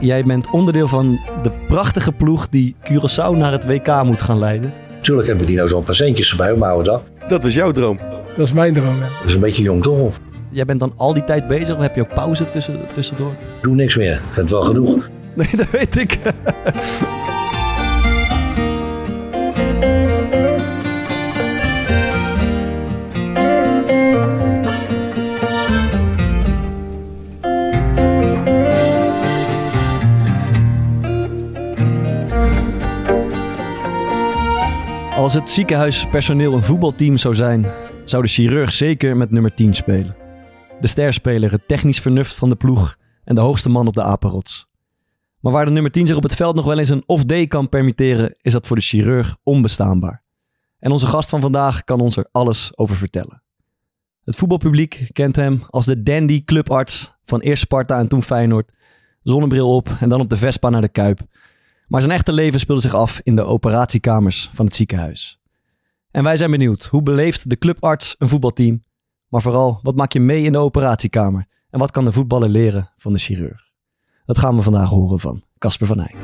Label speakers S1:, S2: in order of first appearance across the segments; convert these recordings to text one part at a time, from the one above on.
S1: Jij bent onderdeel van de prachtige ploeg die Curaçao naar het WK moet gaan leiden.
S2: Tuurlijk hebben we die nou zo'n patiëntjes erbij mijn oude dag.
S3: Dat was jouw droom.
S4: Dat is mijn droom, ja.
S2: Dat is een beetje jong toch?
S1: Jij bent dan al die tijd bezig of heb je ook pauze tussen, tussendoor?
S2: doe niks meer. Ik vind het wel genoeg.
S1: Nee, dat weet ik. Als het ziekenhuispersoneel een voetbalteam zou zijn, zou de chirurg zeker met nummer 10 spelen. De sterspeler, het technisch vernuft van de ploeg en de hoogste man op de apenrots. Maar waar de nummer 10 zich op het veld nog wel eens een off-day kan permitteren, is dat voor de chirurg onbestaanbaar. En onze gast van vandaag kan ons er alles over vertellen. Het voetbalpubliek kent hem als de dandy clubarts van eerst Sparta en toen Feyenoord. Zonnebril op en dan op de Vespa naar de Kuip. Maar zijn echte leven speelde zich af in de operatiekamers van het ziekenhuis. En wij zijn benieuwd, hoe beleeft de clubarts een voetbalteam? Maar vooral, wat maak je mee in de operatiekamer? En wat kan de voetballer leren van de chirurg? Dat gaan we vandaag horen van Casper van Eyck.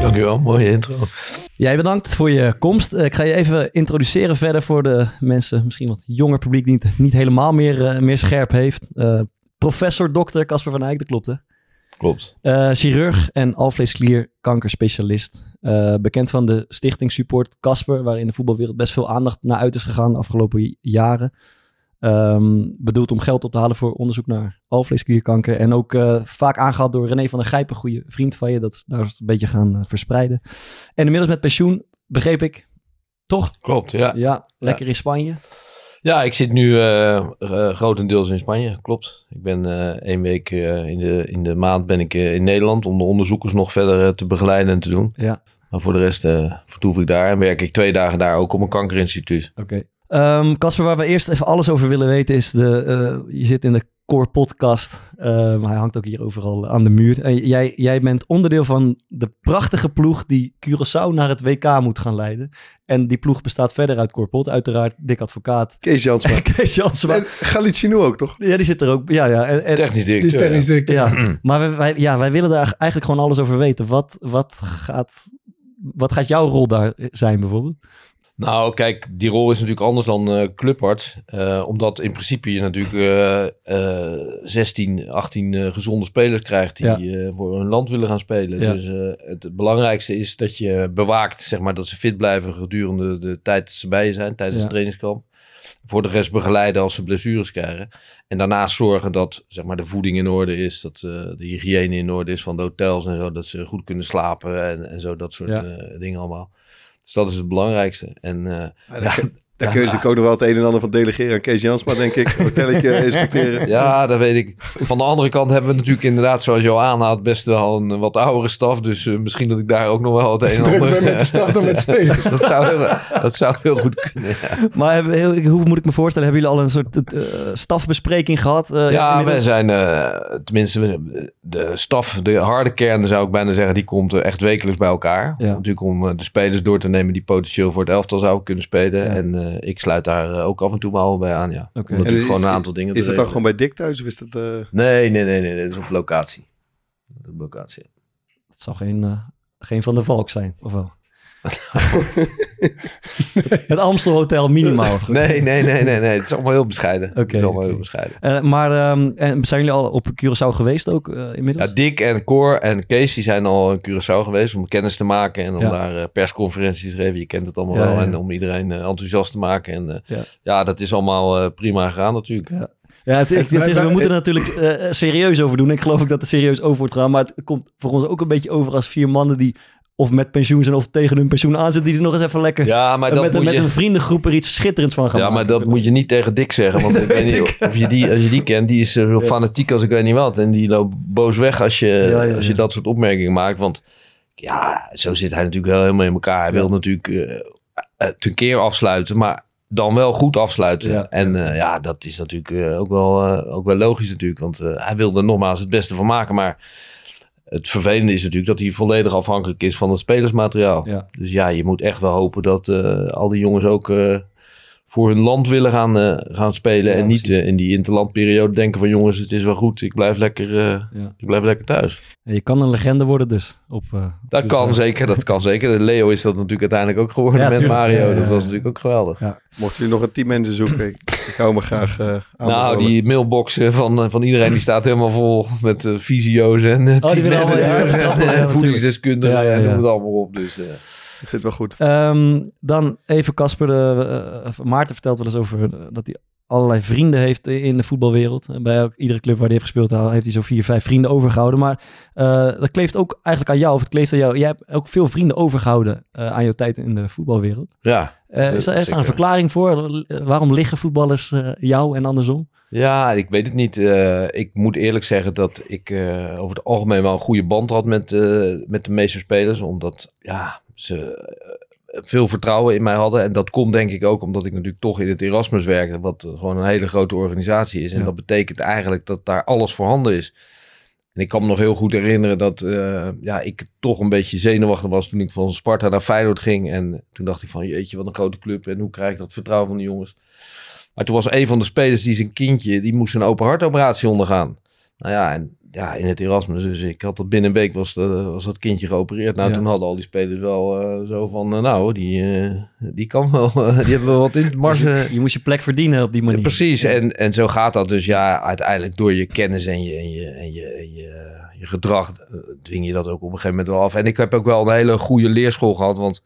S3: Dankjewel, mooie intro.
S1: Jij bedankt voor je komst. Eh, Ik ga je even introduceren verder voor de mensen, misschien wat jonger publiek, die het niet helemaal meer, eh, meer scherp heeft. Eh, professor dokter Casper van Eyck, dat klopt hè?
S3: Klopt.
S1: Eh, chirurg en alvleesklier kankerspecialist. Eh, bekend van de stichting Support Casper, waarin de voetbalwereld best veel aandacht naar uit is gegaan de afgelopen jaren. Ehm, bedoeld om geld op te halen voor onderzoek naar alvleesklierkanker. En ook eh, vaak aangehaald door René van der Gijpen, een goede vriend van je. Dat is daar is een beetje gaan verspreiden. En inmiddels met pensioen, begreep ik. Toch?
S3: Klopt, ja.
S1: Ja, lekker in Spanje.
S3: Ja, ik zit nu eh, eh, grotendeels in Spanje, klopt. Ik ben eh één week in, de, in de maand ben ik in Nederland om de onderzoekers nog verder te begeleiden en te doen.
S1: Ja,
S3: Maar voor de rest eh vertoef ik daar en werk ik twee dagen daar ook op een kankerinstituut.
S1: oké. Ehm, Casper, waar we eerst even alles over willen weten is, de, je zit in de Core podcast, eh, maar hij hangt ook hier overal aan de muur. En jij, jij bent onderdeel van de prachtige ploeg die Curaçao naar het WK moet gaan leiden. En die ploeg bestaat verder uit Core Pot, uiteraard Dick Advocaat.
S3: Kees Jansma.
S1: Kees Jansma.
S3: en ook, toch?
S1: Ja, die zit er ook. Ja, ja. En, en-
S3: Technisch
S4: Die is
S3: directeur.
S4: technisch directeur.
S1: ja. Maar wij, wij- ja, wij willen daar eigenlijk gewoon alles over weten. Wat, wat, gaat, wat gaat jouw rol daar zijn bijvoorbeeld?
S3: Nou, kijk, die rol is natuurlijk anders dan clubarts. eh, omdat in principe je natuurlijk eh, 16, 18 eh, gezonde spelers krijgt die
S1: Ja.
S3: eh, voor hun land willen gaan spelen.
S1: Ja.
S3: Dus het belangrijkste is dat je bewaakt, zeg maar, dat ze fit blijven gedurende de tijd dat ze bij je zijn, tijdens
S1: Ja.
S3: het trainingskamp. Voor de rest begeleiden als ze blessures krijgen. En daarnaast zorgen dat zeg maar, de voeding in orde is, dat de hygiëne in orde is van de hotels en zo, dat ze goed kunnen slapen en, en zo, dat soort dingen allemaal. Dus dat is het belangrijkste. En eh,
S5: Ja,
S3: ja,
S5: daar kun- je natuurlijk ook nog wel het een en ander van delegeren aan Kees Jansma, denk ik. Hotelletje inspecteren.
S3: Ja, dat weet ik. Van de andere kant hebben we natuurlijk inderdaad, zoals je al aanhaalt, best wel een wat oudere staf. Dus eh, misschien dat ik daar ook nog wel het een en
S4: Druk
S3: ander...
S4: ben met de staf dan met de spelers.
S3: dat, zou heel, dat zou heel goed kunnen, ja.
S1: Maar hebben, we heel- hoe moet ik me voorstellen? Hebben jullie al een soort eh, stafbespreking gehad? eh,
S3: ja, wij
S1: inmiddels?
S3: zijn, eh, tenminste, we- de staf, de harde kern zou ik bijna zeggen, die komt echt wekelijks bij elkaar.
S1: Ja.
S3: Natuurlijk om de spelers door te nemen die potentieel voor het elftal zouden kunnen spelen.
S1: Ja.
S3: En ik sluit daar eh, ook af en toe maar al bij aan, ja.
S1: Oké.
S3: Om natuurlijk
S5: En is-
S3: gewoon een aantal dingen
S5: Is dat dan gewoon bij Dick thuis of is dat... eh,
S3: Nee, nee, nee, nee, nee, dat is op locatie. Op locatie.
S1: Het zal geen, eh, geen van de Valk zijn, of wel? het Amstel Hotel minimaal.
S3: Nee, nee, nee, nee, nee. Het is allemaal heel bescheiden.
S1: Oké,
S3: het is allemaal
S1: oké.
S3: heel bescheiden.
S1: Eh, maar ehm, en zijn jullie al op Curaçao geweest ook eh, inmiddels?
S3: Ja, Dick en Cor en Kees die zijn al in Curaçao geweest om kennis te maken en om
S1: Ja.
S3: daar eh, persconferenties te geven. Je kent het allemaal
S1: Ja,
S3: wel.
S1: ja.
S3: En om iedereen enthousiast te maken. En
S1: Ja.
S3: dat is allemaal prima gegaan natuurlijk.
S1: Ja. Ja, het, het- het is, we moeten er natuurlijk serieus over doen. Ik geloof ook dat er serieus over wordt gedaan. Maar het komt voor ons ook een beetje over als vier mannen die of met pensioen zijn of tegen hun pensioen aanzitten. Die er nog eens even lekker
S3: Ja, maar
S1: eh,
S3: dat
S1: met,
S3: moet
S1: met
S3: je...
S1: een vriendengroep er iets schitterends van gaan
S3: Ja, maar dat moet je niet tegen Dick zeggen. Want ik weet niet of je die, als je die kent, die is eh, zo
S1: Ja.
S3: fanatiek als ik weet niet wat. En die loopt boos weg als je,
S1: Ja, ja,
S3: als je dat soort opmerkingen maakt. Want ja, zo zit hij natuurlijk wel helemaal in elkaar. Hij wil natuurlijk eh het een keer afsluiten, maar dan wel goed afsluiten.
S1: Ja.
S3: En eh, ja, dat is natuurlijk eh, ook, wel, eh, ook wel logisch natuurlijk. Want eh, hij wil er nogmaals het beste van maken. Maar het vervelende is natuurlijk dat hij volledig afhankelijk is van het spelersmateriaal.
S1: Ja.
S3: Dus ja, je moet echt wel hopen dat eh, al die jongens ook eh, voor hun land willen gaan, eh, gaan spelen.
S1: Ja,
S3: en niet eh, in die interlandperiode denken van jongens, het is wel goed. Ik blijf lekker, eh,
S1: Ja.
S3: ik blijf lekker thuis.
S1: Ja, je kan een legende worden dus. Op, eh, op
S3: Dat kan zeker, dat kan zeker. Leo is dat natuurlijk uiteindelijk ook geworden
S1: Ja,
S3: met
S1: tuurlijk.
S3: Mario.
S1: Ja, ja,
S3: Dat was natuurlijk ook geweldig.
S5: Mochten jullie nog een teammanager zoeken, ik, ik hou me graag eh aan.
S3: Nou, die mailbox van, van iedereen die staat helemaal vol met eh fysio's en eh,
S1: Oh, die allemaal-
S3: en, voedingsdeskundigen
S1: Ja, ja,
S3: en noem het allemaal op. Dus, eh,
S5: Dat zit wel goed.
S1: Ehm, dan even Casper. eh, eh, Maarten vertelt wel eens over eh, dat hij allerlei vrienden heeft in de voetbalwereld. En Bij elk, iedere club waar hij heeft gespeeld heeft hij zo vier, vijf vrienden overgehouden. Maar eh, dat kleeft ook eigenlijk aan jou. Of het kleeft aan jou. Jij hebt ook veel vrienden overgehouden eh, aan jouw tijd in de voetbalwereld.
S3: ja,
S1: Eh, is, daar een verklaring voor? Eh, Waarom liggen voetballers eh, jou en andersom?
S3: Ja, ik weet het niet. Eh, ik moet eerlijk zeggen dat ik eh, over het algemeen wel een goede band had met, eh, met de meeste spelers. Omdat ja, ze eh, veel vertrouwen in mij hadden. En dat komt denk ik ook omdat ik natuurlijk toch in het Erasmus werkte. Wat eh, gewoon een hele grote organisatie is. En
S1: Ja.
S3: dat betekent eigenlijk dat daar alles voorhanden is. En ik kan me nog heel goed herinneren dat eh, ja, ik toch een beetje zenuwachtig was toen ik van Sparta naar Feyenoord ging. En toen dacht ik van jeetje, wat een grote club. En hoe krijg ik dat vertrouwen van die jongens? Maar toen was een van de spelers die zijn kindje, die moest een open hartoperatie ondergaan. Nou ja, en ja, in het Erasmus. Dus ik had dat binnen een week was, dat- was dat kindje geopereerd. Nou,
S1: Ja.
S3: toen hadden al die spelers wel eh, zo van, eh, nou, die, eh, die kan wel, die hebben wel wat in het mars. eh,
S1: Je moest je plek verdienen op die manier.
S3: ja, precies, en, en zo gaat dat dus. Ja, uiteindelijk door je kennis en je, en je, en je, en je, je gedrag eh, dwing je dat ook op een gegeven moment wel af. En ik heb ook wel een hele goede leerschool gehad, want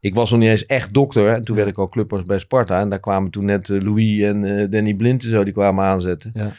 S3: ik was nog niet eens echt dokter. En toen werd ik al clubers bij Sparta. En daar kwamen toen net eh, Louis en eh, Danny Blind en zo, die kwamen aanzetten.
S1: Ja.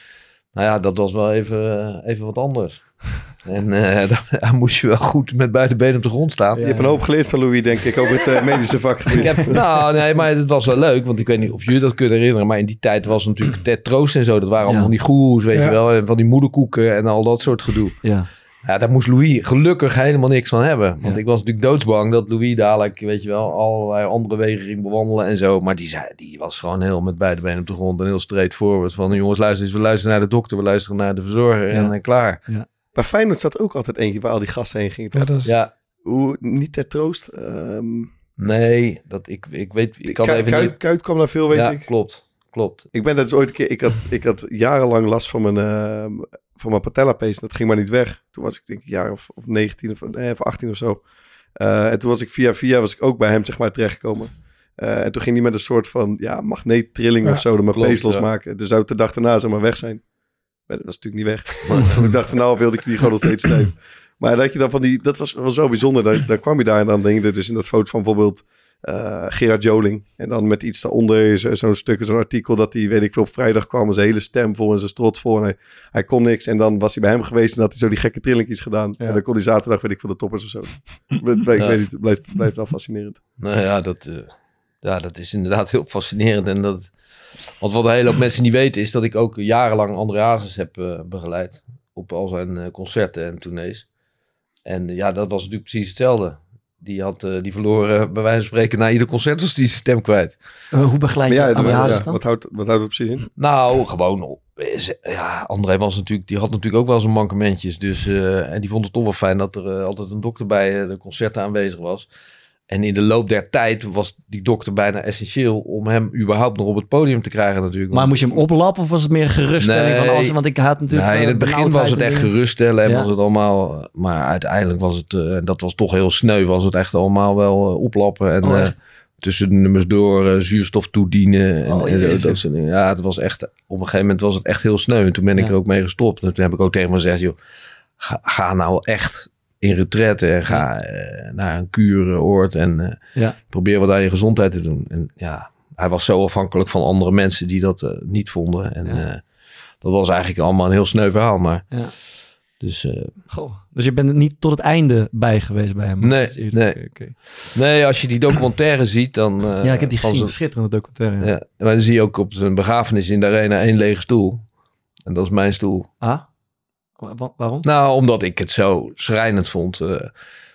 S3: Nou ja, dat was wel even, eh, even wat anders. en eh, daar, moest je wel goed met beide benen op de grond staan.
S5: Je hebt een hoop geleerd van Louis, denk ik, over het eh, medische vakgebied.
S3: Ik heb, nou, nee, maar het was wel leuk. Want ik weet niet of jullie dat kunnen herinneren. Maar in die tijd was natuurlijk Ted Troost en zo. Dat waren allemaal
S1: Ja.
S3: van die goeroes, weet
S4: Ja.
S3: je wel. En van die moederkoeken en al dat soort gedoe.
S1: Ja.
S3: Ja, daar moest Louis gelukkig helemaal niks van hebben. Want
S1: Ja.
S3: ik was natuurlijk doodsbang dat Louis dadelijk, weet je wel, allerlei andere wegen ging bewandelen en zo. Maar die, zei, die was gewoon heel met beide benen op de grond en heel straightforward. Van jongens, luister eens, we luisteren naar de dokter, we luisteren naar de verzorger en
S1: Ja.
S3: dan klaar.
S5: Bij Feyenoord zat ook altijd eentje waar al die gasten heen gingen.
S4: Ja, dat is,
S3: Ja,
S5: Hoe, niet ter troost. ehm
S3: nee, dat, ik, ik weet, ik kan
S5: Kuit,
S3: even
S5: Kuit,
S3: niet...
S5: Kuit kwam daar veel, weet
S3: ja,
S5: ik.
S3: klopt, klopt.
S5: Ik ben dat dus ooit een keer... Ik had, ik had jarenlang last van mijn, ehm van mijn patellapees. En dat ging maar niet weg. Toen was ik denk ik een jaar of, of 19 of, nee, of 18 of zo. Eh, en toen was ik via via was ik ook bij hem zeg maar terechtgekomen. Eh, en toen ging hij met een soort van ja, magneettrilling
S4: Ja,
S5: of zo de mijn pees
S3: ja.
S5: losmaken. Dus zou het de dag daarna zeg maar weg zijn. Maar dat was natuurlijk niet weg. Want ik dacht van nou wilde ik die gewoon nog steeds stijf. Maar dat je dan van die, dat was wel zo bijzonder. Dan, dan kwam je daar en dan denk je dus in dat foto van bijvoorbeeld eh, Gerard Joling. En dan met iets daaronder, zo- zo'n stuk, zo'n artikel dat hij, weet ik veel, op vrijdag kwam zijn hele stem vol en zijn strot vol. En hij, hij kon niks. En dan was hij bij hem geweest en had hij zo die gekke trillingjes gedaan.
S1: Ja.
S5: En dan kon hij zaterdag, weet ik veel, de toppers of zo. ik weet, niet, het blijft, blijft wel fascinerend.
S3: Nou ja, dat, eh, ja, dat is inderdaad heel fascinerend. En dat, want wat een hele hoop mensen niet weten, is dat ik ook jarenlang André Hazes heb eh, begeleid. Op al zijn eh, concerten en tournees. En eh, ja, dat was natuurlijk precies hetzelfde. Die, had, eh, die verloor eh, bij wijze van spreken na ieder concert was die zijn stem kwijt.
S1: Eh, hoe begeleid je
S5: ja,
S1: dan?
S5: wat, houdt, wat houdt het precies in?
S3: Nou, gewoon. op- Ja, André was natuurlijk, die had natuurlijk ook wel zijn mankementjes. Dus, eh, en die vond het toch wel fijn dat er altijd een dokter bij de concerten aanwezig was. En in de loop der tijd was die dokter bijna essentieel om hem überhaupt nog op het podium te krijgen natuurlijk.
S1: Maar moest je hem oplappen of was het meer geruststelling
S3: Nee.
S1: van als, want ik had natuurlijk...
S3: Nee, in
S1: eh,
S3: het begin
S1: benauwdheid
S3: was het
S1: en
S3: echt geruststellen en
S1: Ja.
S3: was het allemaal... Maar uiteindelijk was het, eh, dat was toch heel sneu, was het echt allemaal wel eh, oplappen. En
S1: Oh,
S3: eh, tussen de nummers door eh, zuurstof toedienen. En,
S1: Oh,
S3: en dat soort dingen. Ja, het was echt, op een gegeven moment was het echt heel sneu. En toen ben ik
S1: Ja.
S3: er ook mee gestopt. En toen heb ik ook tegen me gezegd, joh, ga, ga nou echt in retraite en ga eh, naar een kuuroord en eh,
S1: Ja.
S3: probeer wat aan je gezondheid te doen. En ja, hij was zo afhankelijk van andere mensen die dat eh, niet vonden. En
S1: Ja.
S3: dat was eigenlijk allemaal een heel sneu verhaal. Maar
S1: Ja.
S3: dus
S1: Goh, dus je bent er niet tot het einde bij geweest bij hem?
S3: Nee, nee. Nee, als je die documentaire ziet, dan...
S1: ja, ik heb die gezien. Schitterende documentaire.
S3: Ja, maar dan zie je ook op zijn begrafenis in de arena één lege stoel. En dat is mijn stoel.
S1: Ah? Wa- wa- waarom?
S3: Nou, omdat ik het zo schrijnend vond. eh,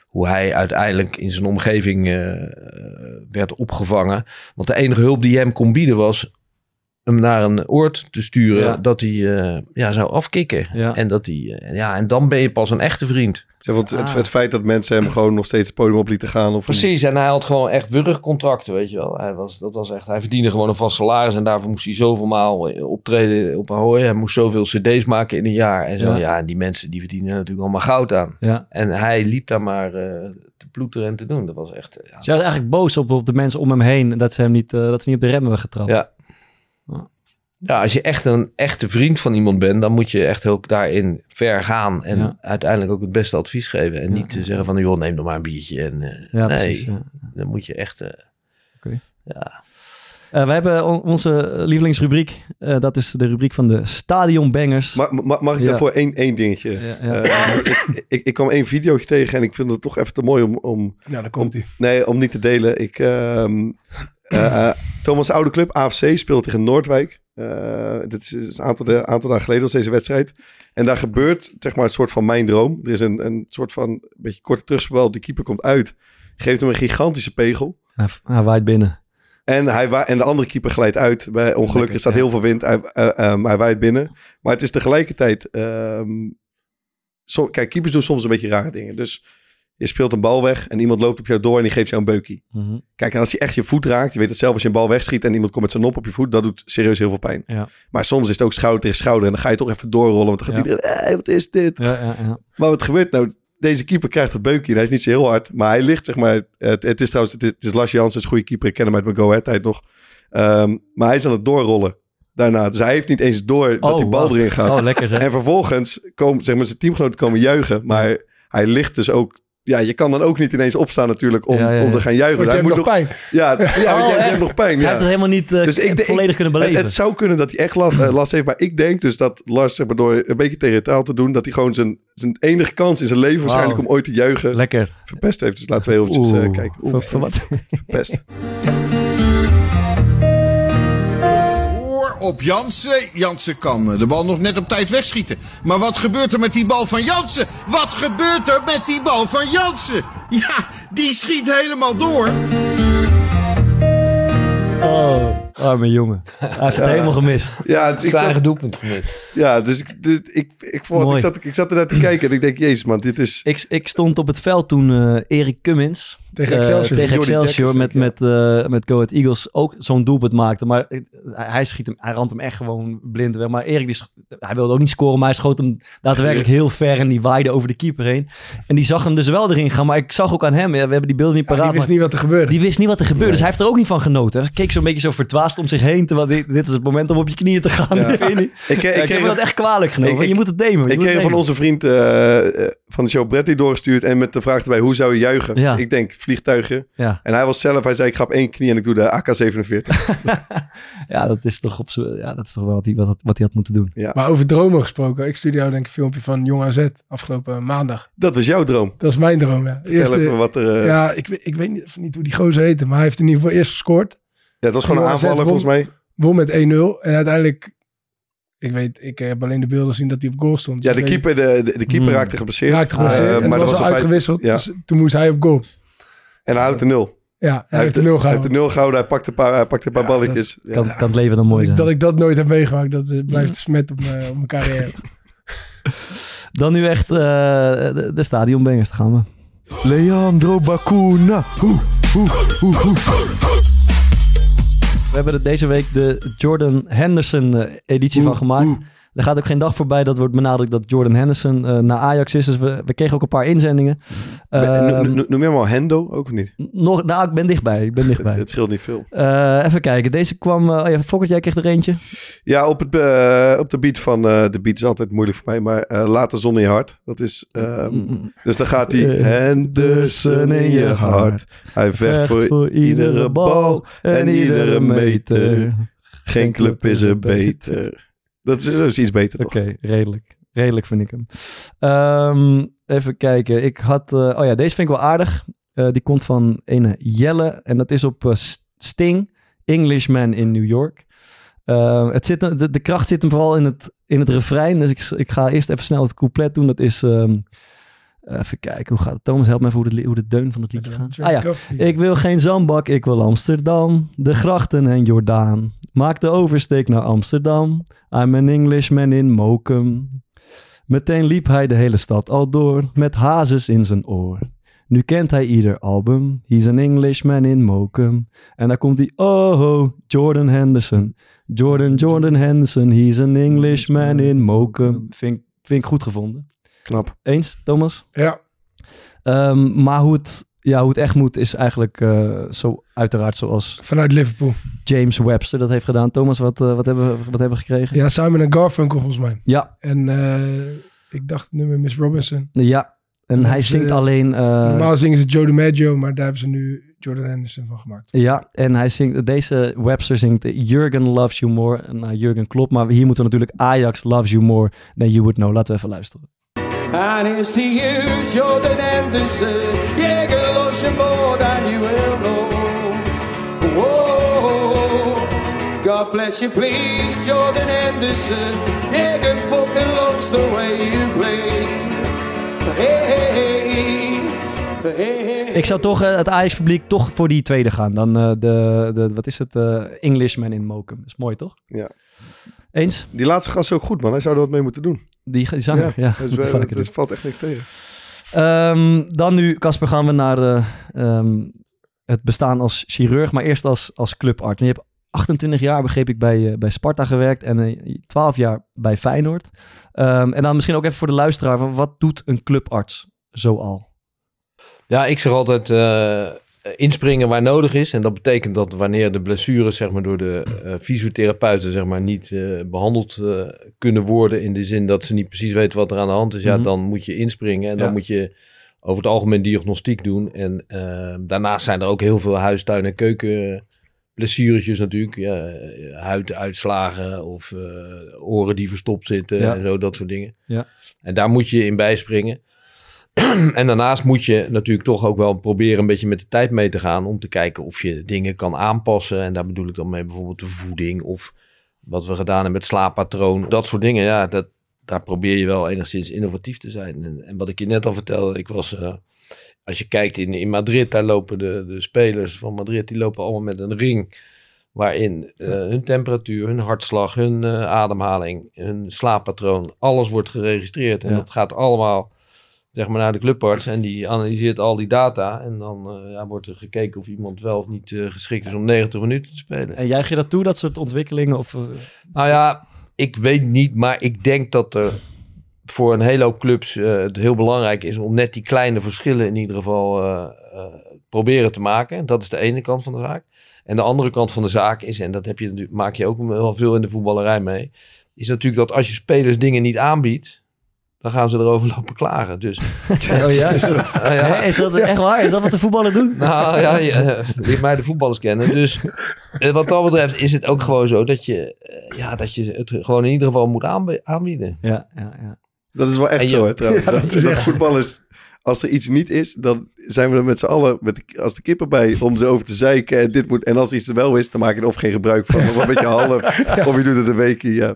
S3: hoe hij uiteindelijk in zijn omgeving eh, werd opgevangen. Want de enige hulp die hem kon bieden was hem naar een oord te sturen
S1: Ja.
S3: dat hij eh, ja, zou afkicken.
S1: Ja.
S3: En, dat hij, eh, ja, en dan ben je pas een echte vriend.
S5: Zeg, want het,
S1: Ah.
S5: het feit dat mensen hem gewoon nog steeds het podium op lieten gaan. Of
S3: Precies, en hij had gewoon echt wurgcontracten, weet je wel. Hij, was, dat was echt, hij verdiende gewoon een vast salaris en daarvoor moest hij zoveel maal eh, optreden op Ahoy. Hij moest zoveel cd's maken in een jaar en zo.
S1: Ja.
S3: Ja, en die mensen die verdienen natuurlijk allemaal goud aan.
S1: Ja.
S3: En hij liep daar maar eh, te ploeteren en te doen. Dat was echt, ja.
S1: Ze was eigenlijk boos op, op de mensen om hem heen dat ze hem niet, dat ze niet op de remmen hebben getrapt.
S3: Ja.
S1: Ja.
S3: Ja, als je echt een echte vriend van iemand bent, dan moet je echt heel daarin ver gaan. En
S1: Ja.
S3: uiteindelijk ook het beste advies geven. En
S1: Ja.
S3: niet te zeggen van, joh, neem nog maar een biertje. En, eh,
S1: Ja,
S3: nee,
S1: precies. Ja.
S3: dan moet je echt... eh,
S1: Oké.
S3: ja.
S1: Eh, we hebben on- onze lievelingsrubriek. Eh, dat is de rubriek van de stadionbangers.
S5: Ma- ma- mag ik
S1: Ja.
S5: daarvoor één, één dingetje?
S1: Ja, ja.
S5: Eh, ik, ik, ik kwam één videootje tegen en ik vind het toch even te mooi om, om,
S4: Nou, daar komt hij.
S5: nee, om niet te delen. Ik, eh, eh, Thomas' oude club, AFC, speelt tegen Noordwijk. Eh, dit is een aantal, de- aantal dagen geleden was deze wedstrijd. En daar gebeurt zeg maar een soort van mijn droom. Er is een, een soort van een beetje korte terugspel. De keeper komt uit, geeft hem een gigantische pegel.
S1: Hij, hij waait binnen.
S5: En, hij wa- en de andere keeper glijdt uit. Bij, ongelukkig er staat
S1: ja.
S5: heel veel wind. Hij, eh, ehm, hij waait binnen. Maar het is tegelijkertijd... ehm, kijk, keepers doen soms een beetje rare dingen. Dus je speelt een bal weg en iemand loopt op jou door en die geeft jou een beukie.
S1: Mhm.
S5: Kijk, en als je echt je voet raakt, je weet het zelf als je een bal wegschiet en iemand komt met zijn nop op je voet, dat doet serieus heel veel pijn.
S1: Ja.
S5: Maar soms is het ook schouder tegen schouder en dan ga je toch even doorrollen, want dan gaat
S1: Ja.
S5: iedereen, hey, wat is dit?
S1: Ja, ja, ja.
S5: Maar wat gebeurt nou? Deze keeper krijgt het beukje en hij is niet zo heel hard, maar hij ligt zeg maar, het, het is trouwens, het is, het is Lars Jansen, is een goede keeper, ik ken hem uit mijn Go Ahead tijd nog. Ehm, maar hij is aan het doorrollen daarna, dus hij heeft niet eens door dat
S1: Oh,
S5: die bal erin gaat.
S1: Oh, lekker zeg.
S5: En vervolgens komen zeg maar, zijn teamgenoten komen juichen. Maar hij ligt dus ook. Ja, je kan dan ook niet ineens opstaan natuurlijk om,
S1: Ja, ja, ja.
S5: om te gaan juichen.
S4: Want je
S5: hij
S4: hebt
S5: moet
S4: nog
S5: nog,
S4: pijn.
S5: ja, ja, want je,
S1: Oh,
S5: je
S1: echt?
S5: hebt nog pijn.
S1: Hij
S5: Ja.
S1: heeft het helemaal niet eh,
S5: Dus ik denk-
S1: volledig kunnen
S5: Het,
S1: beleven.
S5: het zou kunnen dat hij echt last, eh, last heeft. Maar ik denk dus dat Lars, zeg maar, door een beetje theatraal te doen, dat hij gewoon zijn, zijn enige kans in zijn leven waarschijnlijk om ooit te juichen
S1: Lekker.
S5: verpest heeft. Dus laten we heel eventjes eh,
S1: Oeh,
S5: kijken.
S1: voor-
S5: Oeh,
S1: voor wat?
S5: verpest.
S6: op Jansen. Jansen kan eh, de bal nog net op tijd wegschieten. Maar wat gebeurt er met die bal van Jansen? Wat gebeurt er met die bal van Jansen? Ja, die schiet helemaal door.
S1: Oh, arme jongen. Hij heeft het helemaal gemist.
S5: Ja, dus ik
S3: Zijn
S5: zat,
S3: eigen doelpunt gemist.
S5: ja, dus ik, dus ik, ik, vond,
S1: Mooi.
S5: ik, zat, ik zat er naar te kijken en ik denk, jezus man, dit is...
S1: Ik, ik stond op het veld toen eh Erik Cummins
S4: Tegen
S1: eh,
S4: Excelsior.
S1: tegen Excelsior met, met, eh met Go Ahead Eagles ook zo'n doelpunt maakte. Maar hij, hij schiet hem, hij rant hem echt gewoon blind weg. Maar Erik, die, hij wilde ook niet scoren, maar hij schoot hem daadwerkelijk heel ver en die waaide over de keeper heen. En die zag hem dus wel erin gaan, maar ik zag ook aan hem, ja, we hebben die beelden niet
S4: Ja,
S1: paraat,
S4: die wist
S1: maar
S4: niet wat er gebeurde.
S1: die wist niet wat er gebeurde. Dus hij heeft er ook niet van genoten. Hij keek zo'n beetje zo om zich heen, terwijl dit, dit is het moment om op je knieën te gaan.
S5: Ja.
S1: Vind?
S5: Ik,
S1: Ja,
S5: ik,
S1: ik heb dat echt kwalijk genomen.
S5: Ik-
S1: je moet het nemen.
S5: ik kreeg van onze vriend eh, eh, van de show Bradley doorgestuurd en met de vraag erbij, hoe zou je juichen?
S1: Ja.
S5: Ik denk, vliegtuigen.
S1: Ja.
S5: En hij was zelf, hij zei, ik ga op één knie en ik doe de AK-47.
S1: ja, dat is toch, op z'n- ja, dat is toch wel wat hij, wat, wat hij had moeten doen.
S4: Maar over dromen gesproken. Ik stuurde jou denk ik een filmpje van Jong AZ afgelopen maandag.
S5: Dat was jouw droom.
S4: Dat is mijn droom, ja.
S5: Vertel
S4: Eerste-
S5: even wat er... eh, ja.
S4: ja, ik, weet- ik weet niet, of niet hoe die gozer heette, maar hij heeft in ieder geval eerst gescoord.
S5: Het was gewoon een aanvaller
S4: won.
S5: volgens mij.
S4: Won met 1-0. En uiteindelijk, ik weet, ik heb alleen de beelden gezien dat hij op goal stond.
S5: Ja, de keeper, de, de, de keeper
S1: Hmm.
S5: raakte geblesseerd.
S4: raakte geblesseerd
S5: Eh,
S4: en
S5: maar
S4: was,
S5: dat
S4: al
S5: feit-
S4: uitgewisseld.
S5: Ja.
S4: Dus toen moest hij op goal.
S5: En hij houdt de nul.
S4: Ja, hij, heeft
S5: de
S4: nul
S5: Hij heeft
S4: gehouden.
S5: de nul gehouden, hij pakt een paar, hij pakt een paar
S4: Ja,
S5: balletjes. Ja.
S1: Kan, kan het leven dan mooi
S4: dat, ik,
S1: zijn.
S4: dat ik dat nooit heb meegemaakt, dat eh, blijft een smet op mijn, op mijn carrière.
S1: Dan nu echt eh, de, de stadionbangers, gaan we.
S7: Leandro Bacuna. Hoe?
S1: We hebben er deze week de Jordan Henderson eh, editie van gemaakt. Er gaat ook geen dag voorbij dat wordt benadrukt dat Jordan Henderson eh, naar Ajax is. Dus we, we kregen ook een paar inzendingen. Ehm,
S5: no- Noem je hem al Hendo? Ook of niet?
S1: nog, nou, ik ben dichtbij. Ik ben dichtbij.
S5: het scheelt niet veel.
S1: Eh, even kijken. Deze kwam... oh ja, Fokkert, jij kreeg er eentje.
S5: Ja, op, het, op de beat van... de beat is altijd moeilijk voor mij, maar Laat de zon in je hart. Dat is... ehm,
S1: Mm,
S5: dus dan gaat hij... Henderson in je hart. Hij vecht voor, iedere bal en iedere meter. Geen club is er beter. Dat is dus iets beter,
S1: Oké,
S5: toch?
S1: redelijk. Redelijk vind ik hem. Ehm, even kijken. Ik had... eh, oh ja, deze vind ik wel aardig. Eh, die komt van ene Jelle. En dat is op eh, Sting. Englishman in New York. Ehm, het zit, de, de kracht zit hem vooral in het, in het refrein. Dus ik, ik ga eerst even snel het couplet doen. Dat is... ehm, even kijken, hoe gaat het? Thomas, help me even hoe de, hoe de deun van het liedje gaat. Ah ja, ik wil geen zandbak, ik wil Amsterdam. De grachten en Jordaan. Maak de oversteek naar Amsterdam. I'm an Englishman in Mokum. Meteen liep hij de hele stad al door. Met hazes in zijn oor. Nu kent hij ieder album. He's an Englishman in Mokum. En daar komt hij. Oh, Jordan Henderson. Jordan, Jordan Henderson. He's an Englishman in Mokum. Vind, vind ik goed gevonden.
S5: Knap.
S1: Eens, Thomas?
S4: Ja,
S1: Ehm, maar hoe het, ja, hoe het echt moet is eigenlijk eh, zo uiteraard zoals
S4: vanuit Liverpool.
S1: James Webster dat heeft gedaan. Thomas, wat, eh, wat, hebben, we- wat hebben we gekregen?
S4: Ja, Simon en Garfunkel volgens mij.
S1: Ja,
S4: En eh, ik dacht nummer Miss Robinson.
S1: ja. En
S4: Dat
S1: hij zingt alleen...
S4: Normaal zingen ze Joe DiMaggio, maar daar hebben ze nu Jordan Henderson van gemaakt.
S1: ja, en hij zingt, deze Webster zingt Jurgen loves you more. Nou, Jurgen klopt, maar hier moeten we natuurlijk Ajax loves you more than you would know. Laten we even luisteren.
S7: And it's to you, Jordan Anderson. Yeah, girl, ocean more than you will know. Whoa, God bless you, please, Jordan Anderson. Yeah, good fucking loves the way you play. Hey, hey, hey.
S1: Ik zou toch eh, het Ajax-publiek toch voor die tweede gaan. Dan eh, de, de, wat is het, eh, Englishman in Mokum. Dat is mooi, toch?
S5: Ja.
S1: Eens?
S5: Die laatste gast is ook goed, man. Hij zou er wat mee moeten doen.
S1: Die, die zanger, ja.
S5: Dus, dus valt echt niks tegen.
S1: Ehm, dan nu, Casper, gaan we naar eh, ehm, het bestaan als chirurg, maar eerst als, als clubarts. En je hebt 28 jaar, begreep ik, bij, eh, bij Sparta gewerkt en eh, 12 jaar bij Feyenoord. Ehm, en dan misschien ook even voor de luisteraar, van wat doet een clubarts zoal?
S3: Ja, ik zeg altijd eh, inspringen waar nodig is. En dat betekent dat wanneer de blessures zeg maar, door de eh, fysiotherapeuten zeg maar, niet eh, behandeld eh, kunnen worden. In de zin dat ze niet precies weten wat er aan de hand is. Ja,
S1: Mhm.
S3: dan moet je inspringen. En dan moet je over het algemeen diagnostiek doen. En eh, daarnaast zijn er ook heel veel huistuin- en keuken blessuretjes natuurlijk. Ja, eh, huiduitslagen of eh, oren die verstopt zitten
S1: Ja.
S3: en zo, dat soort dingen.
S1: Ja.
S3: En daar moet je in bijspringen. en daarnaast moet je natuurlijk toch ook wel proberen een beetje met de tijd mee te gaan. Om te kijken of je dingen kan aanpassen. En daar bedoel ik dan mee bijvoorbeeld de voeding. Of wat we gedaan hebben met slaappatroon. Dat soort dingen. Ja, dat, daar probeer je wel enigszins innovatief te zijn. En, en wat ik je net al vertelde. Ik was, eh, als je kijkt in, in Madrid. Daar lopen de, de spelers van Madrid. Die lopen allemaal met een ring. Waarin eh, hun temperatuur, hun hartslag, hun eh, ademhaling, hun slaappatroon. Alles wordt geregistreerd. En
S1: Ja.
S3: dat gaat allemaal zeg maar naar de clubarts en die analyseert al die data. En dan eh, ja, wordt er gekeken of iemand wel of niet eh, geschikt is om 90 minuten te spelen.
S1: En juich je dat toe, dat soort ontwikkelingen? Of, eh,
S3: Nou ja, ik weet niet, maar ik denk dat er voor een hele hoop clubs het heel belangrijk is om net die kleine verschillen in ieder geval proberen te maken. Dat is de ene kant van de zaak. En de andere kant van de zaak is, en dat heb je, maak je ook wel veel in de voetballerij mee, is natuurlijk dat als je spelers dingen niet aanbiedt, dan gaan ze erover lopen klagen. Dus
S1: oh ja?
S3: nou ja,
S1: is dat echt waar? Is dat wat de voetballer doet?
S3: nou ja, je, eh, mij de voetballers kennen. Dus eh, wat dat betreft is het ook gewoon zo dat je, eh, ja, dat je het gewoon in ieder geval moet aanbi- aanbieden.
S1: Ja, ja, ja.
S5: Dat is wel echt
S3: je-
S5: zo, hè, trouwens.
S4: Ja,
S5: dat, voetballers, als er iets niet is, dan zijn we er met z'n allen met de, als de kippen bij om ze over te zeiken. En, dit moet, en als iets er wel is, dan maak je er of geen gebruik van, of een beetje half. Of je doet het een weekje, ja.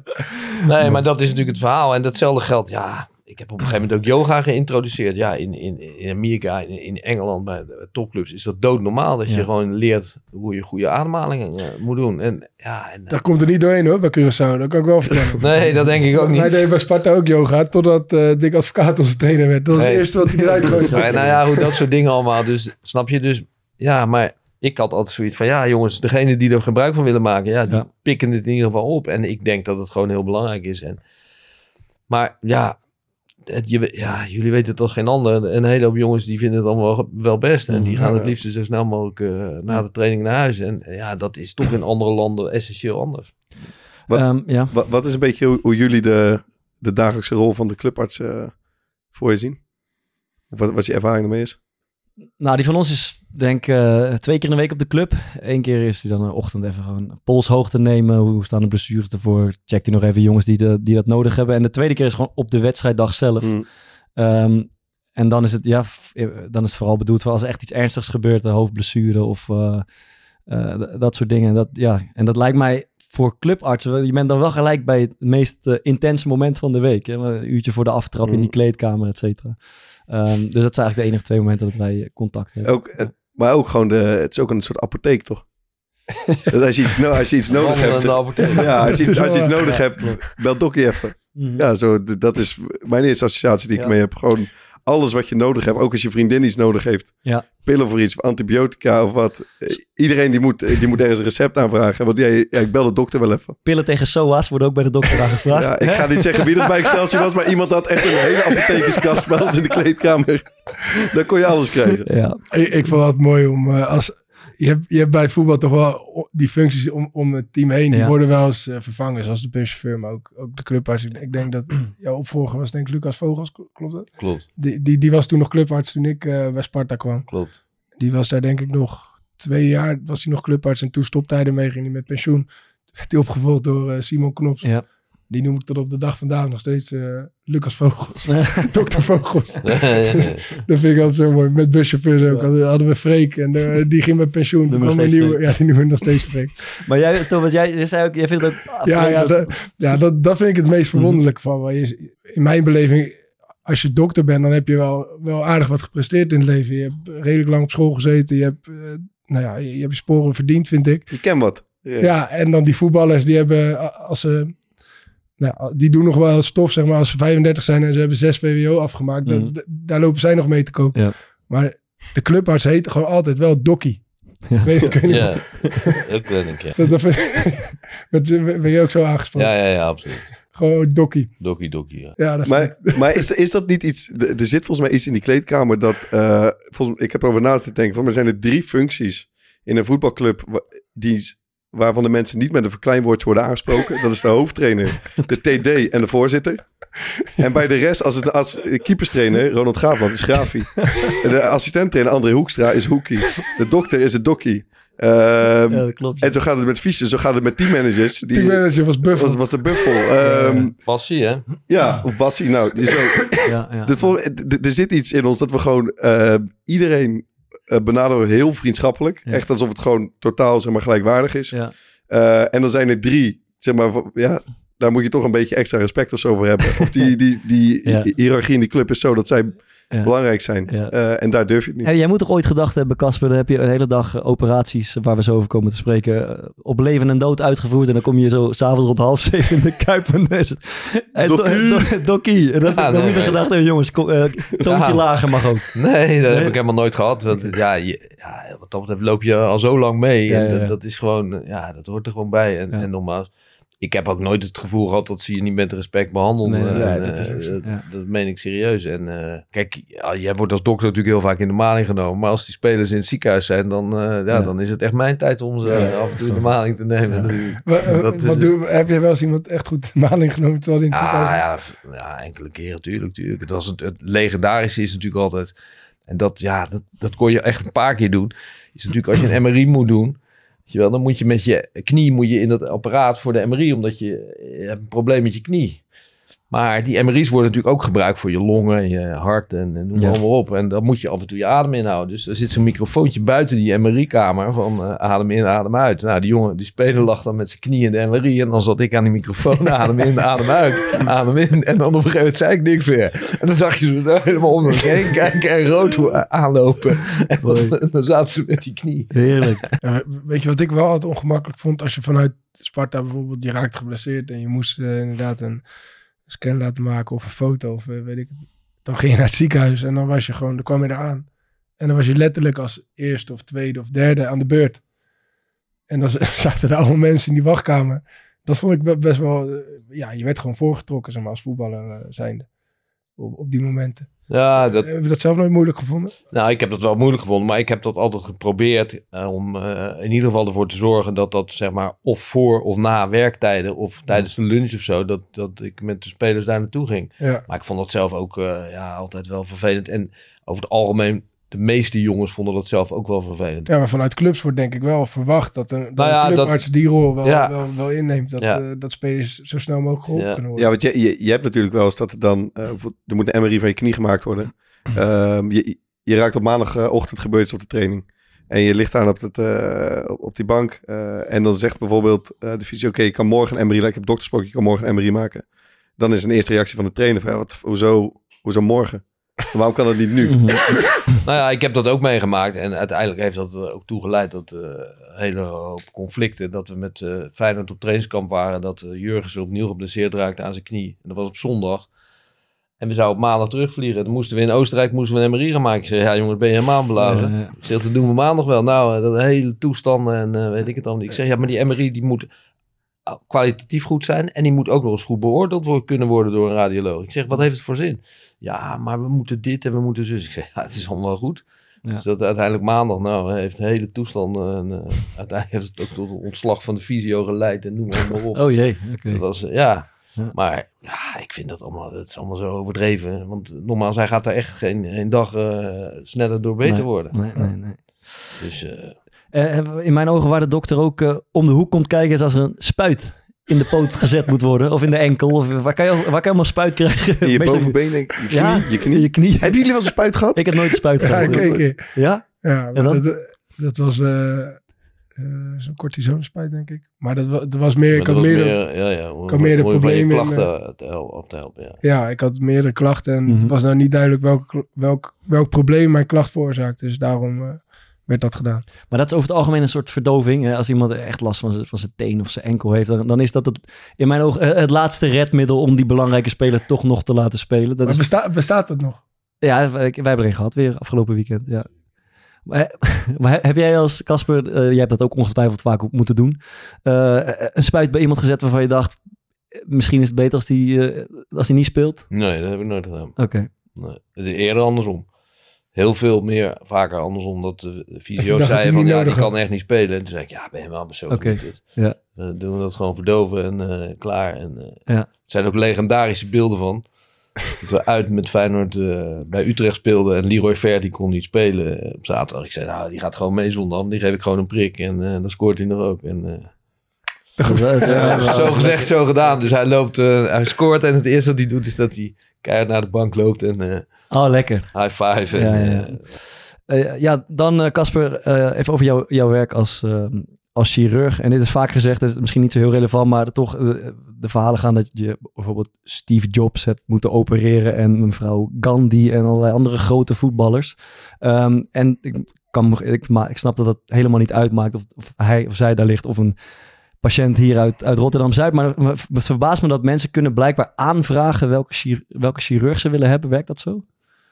S3: Nee, maar dat is natuurlijk het verhaal. En datzelfde geldt, ja, ik heb op een gegeven moment ook yoga geïntroduceerd. Ja, in, in, in Amerika, in, in Engeland, bij de topclubs is dat doodnormaal. Dat
S1: Ja.
S3: je gewoon leert hoe je goede ademhalingen eh, moet doen. En ja, en, eh,
S4: Daar komt er niet doorheen hoor, bij Curaçao. Dat kan ik wel vertellen.
S3: nee, dat denk ik ook
S4: Hij
S3: niet.
S4: deed bij Sparta ook yoga, totdat eh Dick Advocaat onze trainer werd. Dat was
S3: Nee.
S4: het eerste wat hij eruit gooide.
S3: Nou ja, hoe dat soort dingen allemaal. Dus snap je? Dus ja, maar ik had altijd zoiets van, ja jongens, degene die er gebruik van willen maken, ja, die
S1: Ja.
S3: pikken het in ieder geval op. En ik denk dat het gewoon heel belangrijk is. En, maar ja, het, je, we- ja, jullie weten het als geen ander. Een hele hoop jongens die vinden het allemaal wel, best. En die gaan het liefst zo snel mogelijk eh, na de training naar huis. En eh, ja, dat is toch in andere landen essentieel anders.
S5: Wat-
S1: Ehm, ja.
S5: Wat, wat is een beetje hoe, hoe jullie de, de dagelijkse rol van de clubarts eh, voor je zien? Of wat, wat je ervaring ermee is?
S1: Nou, die van ons is denk ik eh, twee keer in de week op de club. Eén keer is hij dan een ochtend even gewoon polshoogte nemen. Hoe staan de blessures ervoor? Checkt hij nog even jongens die, de, die dat nodig hebben. En de tweede keer is gewoon op de wedstrijddag zelf.
S5: Mm.
S1: Ehm, en dan is het ja, eh, dan is het vooral bedoeld voor als er echt iets ernstigs gebeurt, een hoofdblessure of eh, dat soort dingen. Dat, ja, en dat lijkt mij voor clubartsen, je bent dan wel gelijk bij het meest intense moment van de week. Hè? Een uurtje voor de aftrap in die
S5: Mm.
S1: kleedkamer, et cetera. Ehm, dus dat zijn eigenlijk de enige twee momenten dat wij contact hebben.
S5: Ook, eh, maar ook gewoon, de, het is ook een soort apotheek, toch? Dat als, je iets, no- als je iets nodig hebt... Ja, als je, iets- als je iets
S4: Ja,
S5: nodig hebt, bel Dokkie even.
S1: Mhm.
S5: Ja, zo, dat is mijn eerste associatie die ik
S1: Ja.
S5: mee heb. Gewoon alles wat je nodig hebt, ook als je vriendin iets nodig heeft.
S1: Ja.
S5: Pillen voor iets, antibiotica of wat. Iedereen die moet, die moet ergens een recept aanvragen. Want jij, ja, ik bel de dokter wel even.
S1: Pillen tegen SOA's worden ook bij de dokter aangevraagd.
S5: Ja, ik ga niet zeggen wie dat bij Excelsior was, maar iemand had echt een hele apothekerskast bij ons in de kleedkamer. Daar kon je alles krijgen.
S1: Ja.
S4: Ik, ik vond het mooi om eh, als. Je hebt, je hebt bij voetbal toch wel die functies om, om het team heen. Die
S1: Ja.
S4: worden wel eens eh, vervangen. Zoals de buschauffeur, maar ook, ook de clubarts. Ik, ik denk dat jouw opvolger was, denk ik, Lucas Vogels. kl- Klopt dat?
S3: Klopt,
S4: Die, die, die was toen nog clubarts toen ik eh, bij Sparta kwam.
S3: klopt.
S4: Die was daar denk ik nog twee jaar. Was hij nog clubarts. En toen stopte hij ermee. Ging hij met pensioen. Toen werd hij opgevolgd door eh, Simon Knops.
S1: Ja.
S4: Die noem ik tot op de dag vandaag nog steeds eh, Lucas Vogels. Dokter Vogels. Dat vind ik altijd zo mooi. Met buschauffeurs ook. Hadden, hadden we Freek en eh, die ging met pensioen. Toen kwam een nieuwe. Ja, die noemen we nog steeds Freek.
S1: Maar jij, Thomas, jij, jij zei ook, jij vindt het ook...
S4: Ja, ja, dat, ja dat, dat vind ik het meest verwonderlijk van. Want je, in mijn beleving, als je dokter bent, dan heb je wel, wel aardig wat gepresteerd in het leven. Je hebt redelijk lang op school gezeten. Je hebt, eh, nou ja, je, je hebt sporen verdiend, vind ik.
S5: Je kent wat. Ja.
S4: Ja, en dan die voetballers, die hebben, als ze, nou, die doen nog wel stof, zeg maar, als ze 35 zijn en ze hebben 6 VWO afgemaakt.
S1: Mhm.
S4: da- daar lopen zij nog mee te koop.
S1: Ja.
S4: Maar de clubarts heet gewoon altijd wel Dokkie.
S1: Ja.
S4: Weet ik, weet
S3: Ja, dat ben ik, ja.
S4: dat, dat vind- met, ben je ook zo aangesproken?
S3: Ja, ja, ja, absoluut.
S4: Gewoon Dokkie.
S3: Dokkie, dokkie, ja.
S4: Ja, dat
S5: Maar, maar is, is dat niet iets... Er zit volgens mij iets in die kleedkamer dat... eh, volgens, ik heb erover naast te denken. Volgens mij zijn er drie functies in een voetbalclub... Die, waarvan de mensen niet met een verkleinwoordje worden aangesproken. Dat is de hoofdtrainer, de TD en de voorzitter. En bij de rest, als, het, als keeperstrainer, Ronald Graafland is Grafie. En de assistenttrainer André Hoekstra is Hoekie. De dokter is het Dokkie. Ehm,
S1: Ja, dat klopt.
S5: en zo gaat het met fiches, zo gaat het met teammanagers. Die,
S4: Teammanager was Buffel.
S5: was, was de buffel. Ehm,
S3: Passie, hè?
S5: ja, of Bassie. Nou, die zo,
S1: Ja,
S5: dus er zit iets in ons dat we gewoon eh, iedereen eh, benaderen heel vriendschappelijk.
S1: Ja.
S5: Echt alsof het gewoon totaal zeg maar, gelijkwaardig is.
S1: Ja.
S5: Eh, en dan zijn er drie, zeg maar, ja, daar moet je toch een beetje extra respect of zo voor hebben. Of die, die, die hi- hiërarchie in die club is zo dat zij
S1: Ja.
S5: belangrijk zijn.
S1: Ja.
S5: Eh, en daar durf je het niet.
S1: Hey, jij moet toch ooit gedacht hebben, Casper, dan heb je een hele dag eh, operaties waar we zo over komen te spreken, eh, op leven en dood uitgevoerd. En dan kom je zo s'avonds rond half zeven in de Kuip en dan is
S5: Dokkie.
S1: En
S3: Ja,
S1: dan
S3: nee,
S1: moet je
S3: nee.
S1: gedacht hebben, jongens, kom, toontje
S3: Ja.
S1: lager mag ook.
S3: Nee, dat
S1: Nee?
S3: heb ik helemaal nooit gehad. Want, ja, je, ja, wat dat betreft loop je al zo lang mee.
S1: Ja,
S3: en
S1: ja, ja.
S3: Dat, dat is gewoon, ja, dat hoort er gewoon bij. En,
S1: Ja.
S3: en nogmaals, ik heb ook nooit het gevoel gehad dat ze je niet met respect behandelen.
S1: Nee, nee, dat is
S3: eh,
S1: zo.
S3: dat,
S1: Ja.
S3: dat meen ik serieus. En eh, kijk, ja, jij wordt als dokter natuurlijk heel vaak in de maling genomen. Maar als die spelers in het ziekenhuis zijn, dan, eh, ja,
S1: Ja.
S3: dan is het echt mijn tijd om ze af en toe in de maling te nemen. Natuurlijk.
S4: Wa-
S3: Dat is
S4: doe, heb je wel eens iemand echt goed in maling genomen terwijl in het
S3: Ja,
S4: ziekenhuis
S3: enkele keren, tuurlijk. tuurlijk. Het, was het, het legendarische is natuurlijk altijd... En dat, ja, dat, dat kon je echt een paar keer doen. Is natuurlijk als je een MRI moet doen... Wel, dan moet je met je knie moet je in dat apparaat voor de MRI... omdat je, je hebt een probleem met je knie. Maar die MRI's worden natuurlijk ook gebruikt voor je longen en je hart en, en noem
S1: Ja.
S3: maar op. En dan moet je af en toe je adem inhouden. Dus er zit zo'n microfoontje buiten die MRI-kamer van eh, adem in, adem uit. Nou, die jongen, die speler lag dan met zijn knie in de MRI. En dan zat ik aan die microfoon, adem in, adem uit, adem in. En dan op een gegeven moment zei ik niks meer. En dan zag je ze daar helemaal om heen kijken en rood hoe- aanlopen. En dan, dan zaten ze met die knie.
S1: Heerlijk.
S4: Ja, weet je wat ik wel altijd ongemakkelijk vond? Als je vanuit Sparta bijvoorbeeld, je raakt geblesseerd en je moest eh, inderdaad een scan laten maken of een foto of eh, weet ik het. Dan ging je naar het ziekenhuis en dan was je gewoon, dan kwam je eraan. En dan was je letterlijk als eerste of tweede of derde aan de beurt. En dan zaten er allemaal mensen in die wachtkamer. Dat vond ik be- best wel... eh, ja, je werd gewoon voorgetrokken, zeg maar, als voetballer eh, zijnde. Op, op die momenten.
S3: Ja, dat,
S4: Heb je dat zelf nooit moeilijk gevonden?
S3: Nou, ik heb dat wel moeilijk gevonden, maar ik heb dat altijd geprobeerd eh, om eh, in ieder geval ervoor te zorgen dat dat zeg maar of voor of na werktijden of tijdens de lunch of zo, dat, dat ik met de spelers daar naartoe ging.
S4: Ja.
S3: Maar ik vond dat zelf ook eh, ja, altijd wel vervelend. En over het algemeen, de meeste jongens vonden dat zelf ook wel vervelend.
S4: Ja, maar vanuit clubs wordt denk ik wel verwacht dat een, dat
S3: Nou ja,
S4: een clubarts
S3: dat-
S4: die rol wel,
S3: Ja.
S4: wel, wel inneemt. Dat,
S3: Ja.
S4: eh, dat spelers zo snel mogelijk geholpen
S3: Ja.
S4: kunnen worden.
S5: Ja, want je, je, je hebt natuurlijk wel eens dat er dan... eh, er moet een MRI van je knie gemaakt worden. Ehm, je, je raakt op maandagochtend gebeurt iets op de training. En je ligt daar op, het, eh, op, op die bank. eh, en dan zegt bijvoorbeeld eh, de fysio... Oké, ik kan morgen een MRI... Ik heb doktersprook, je kan morgen een MRI maken. Dan is een eerste reactie van de trainer... Van, ja, wat, hoezo, hoezo morgen? Waarom kan dat niet nu?
S1: Mhm.
S3: Nou ja, ik heb dat ook meegemaakt. En uiteindelijk heeft dat er ook toegeleid tot eh, een hele hoop conflicten. Dat we met eh Feyenoord op trainingskamp waren. Dat uh, Jurgensen opnieuw geblesseerd raakte aan zijn knie. En dat was op zondag. En we zouden op maandag terugvliegen. En dan moesten we in Oostenrijk moesten we een MRI gaan maken. Ik zei, ja jongens, ben je helemaal beladen?
S1: Ja, ja.
S3: Zeg, dat doen we maandag wel. Nou, eh, dat hele toestanden en eh, weet ik het dan. Ik zeg, ja, maar die MRI die moet ah, kwalitatief goed zijn. En die moet ook nog eens goed beoordeeld worden, kunnen worden door een radioloog. Ik zeg, wat heeft het voor zin? Ja, maar we moeten dit en we moeten zus. Ik zeg, ja, het is allemaal goed.
S1: Ja.
S3: Dus dat uiteindelijk maandag, nou, heeft de hele toestand. En, eh, uiteindelijk heeft het ook tot een ontslag van de fysio geleid en noem maar, op.
S1: Oh jee, oké.
S3: Dat was, eh, ja.
S1: Ja.
S3: Maar ja, ik vind dat allemaal, dat is allemaal zo overdreven. Want nogmaals, hij gaat daar echt geen, geen dag eh, sneller door beter
S1: Nee,
S3: worden.
S1: Nee, nee, nee.
S3: Dus eh,
S1: Eh, in mijn ogen waar de dokter ook eh, om de hoek komt kijken is als er een spuit in de poot gezet moet worden. Of in de enkel. Of waar kan je, waar kan je allemaal spuit krijgen?
S5: In je
S1: Meestal-
S5: bovenbeen, denk ik. Je knie.
S1: Ja,
S5: je knie.
S1: in je knie.
S5: Hebben jullie wel eens een spuit gehad?
S1: Ik heb nooit een spuit
S4: Ja,
S1: gehad.
S4: ik keer.
S1: Ja?
S4: Ja,
S1: En dan?
S4: dat, dat was eh eh, zo'n cortisonspuit, denk ik. Maar dat, dat was meer... Ik had
S3: was
S4: meerdere,
S3: meer, ja, ja, om,
S4: had meerdere problemen in,
S3: klachten te op te helpen. Ja.
S4: ja, ik had meerdere klachten en
S1: Mhm.
S4: het was nou niet duidelijk welk, welk, welk probleem mijn klacht veroorzaakte. Dus daarom eh, werd dat gedaan.
S1: Maar dat is over het algemeen een soort verdoving. Hè? Als iemand echt last van zijn, van zijn teen of zijn enkel heeft, dan, dan is dat het, in mijn ogen eh, het laatste redmiddel om die belangrijke speler toch nog te laten spelen. Dat
S4: Maar
S1: is,
S4: besta- bestaat dat nog?
S1: ja, wij, wij hebben er een gehad weer afgelopen weekend. Ja. Maar, maar heb jij als Casper, eh, jij hebt dat ook ongetwijfeld vaak moeten doen, eh, een spuit bij iemand gezet waarvan je dacht, misschien is het beter als die, eh, als die niet speelt?
S3: Nee, dat heb ik nooit gedaan.
S1: Oké.
S3: Nee, het is eerder andersom. Heel veel meer, vaker andersom, dat de fysio zei van ja, die kan echt niet spelen. En toen zei ik, ja, ben je wel zo
S1: Oké,
S3: dit.
S1: ja.
S3: Doen we dat gewoon verdoven en eh, klaar. En, eh,
S1: Ja.
S3: Er zijn ook legendarische beelden van. Dat we uit met Feyenoord eh, bij Utrecht speelden en Leroy Ver die kon niet spelen op zaterdag. Ik zei, nou, die gaat gewoon mee zondag. Die geef ik gewoon een prik en eh, dan scoort hij nog ook. En, eh, ja, zo gezegd, zo gedaan. Dus hij loopt, eh, hij scoort en het eerste wat hij doet is dat hij keihard naar de bank loopt en eh,
S1: Oh, lekker.
S3: high five.
S1: Ja, ja.
S3: eh,
S1: Eh, ja, dan eh, Casper, even over jou, jouw werk als, eh, als chirurg. En dit is vaak gezegd, dat is misschien niet zo heel relevant, maar toch de verhalen gaan dat je bijvoorbeeld Steve Jobs hebt moeten opereren en mevrouw Gandhi en allerlei andere grote voetballers. Eme, en ik, kan, ik, maar ik snap dat dat helemaal niet uitmaakt of, of hij of zij daar ligt of een patiënt hier uit, uit Rotterdam-Zuid. Maar het verbaast me dat mensen kunnen blijkbaar aanvragen welke, welke chirurg ze willen hebben. Werkt dat zo?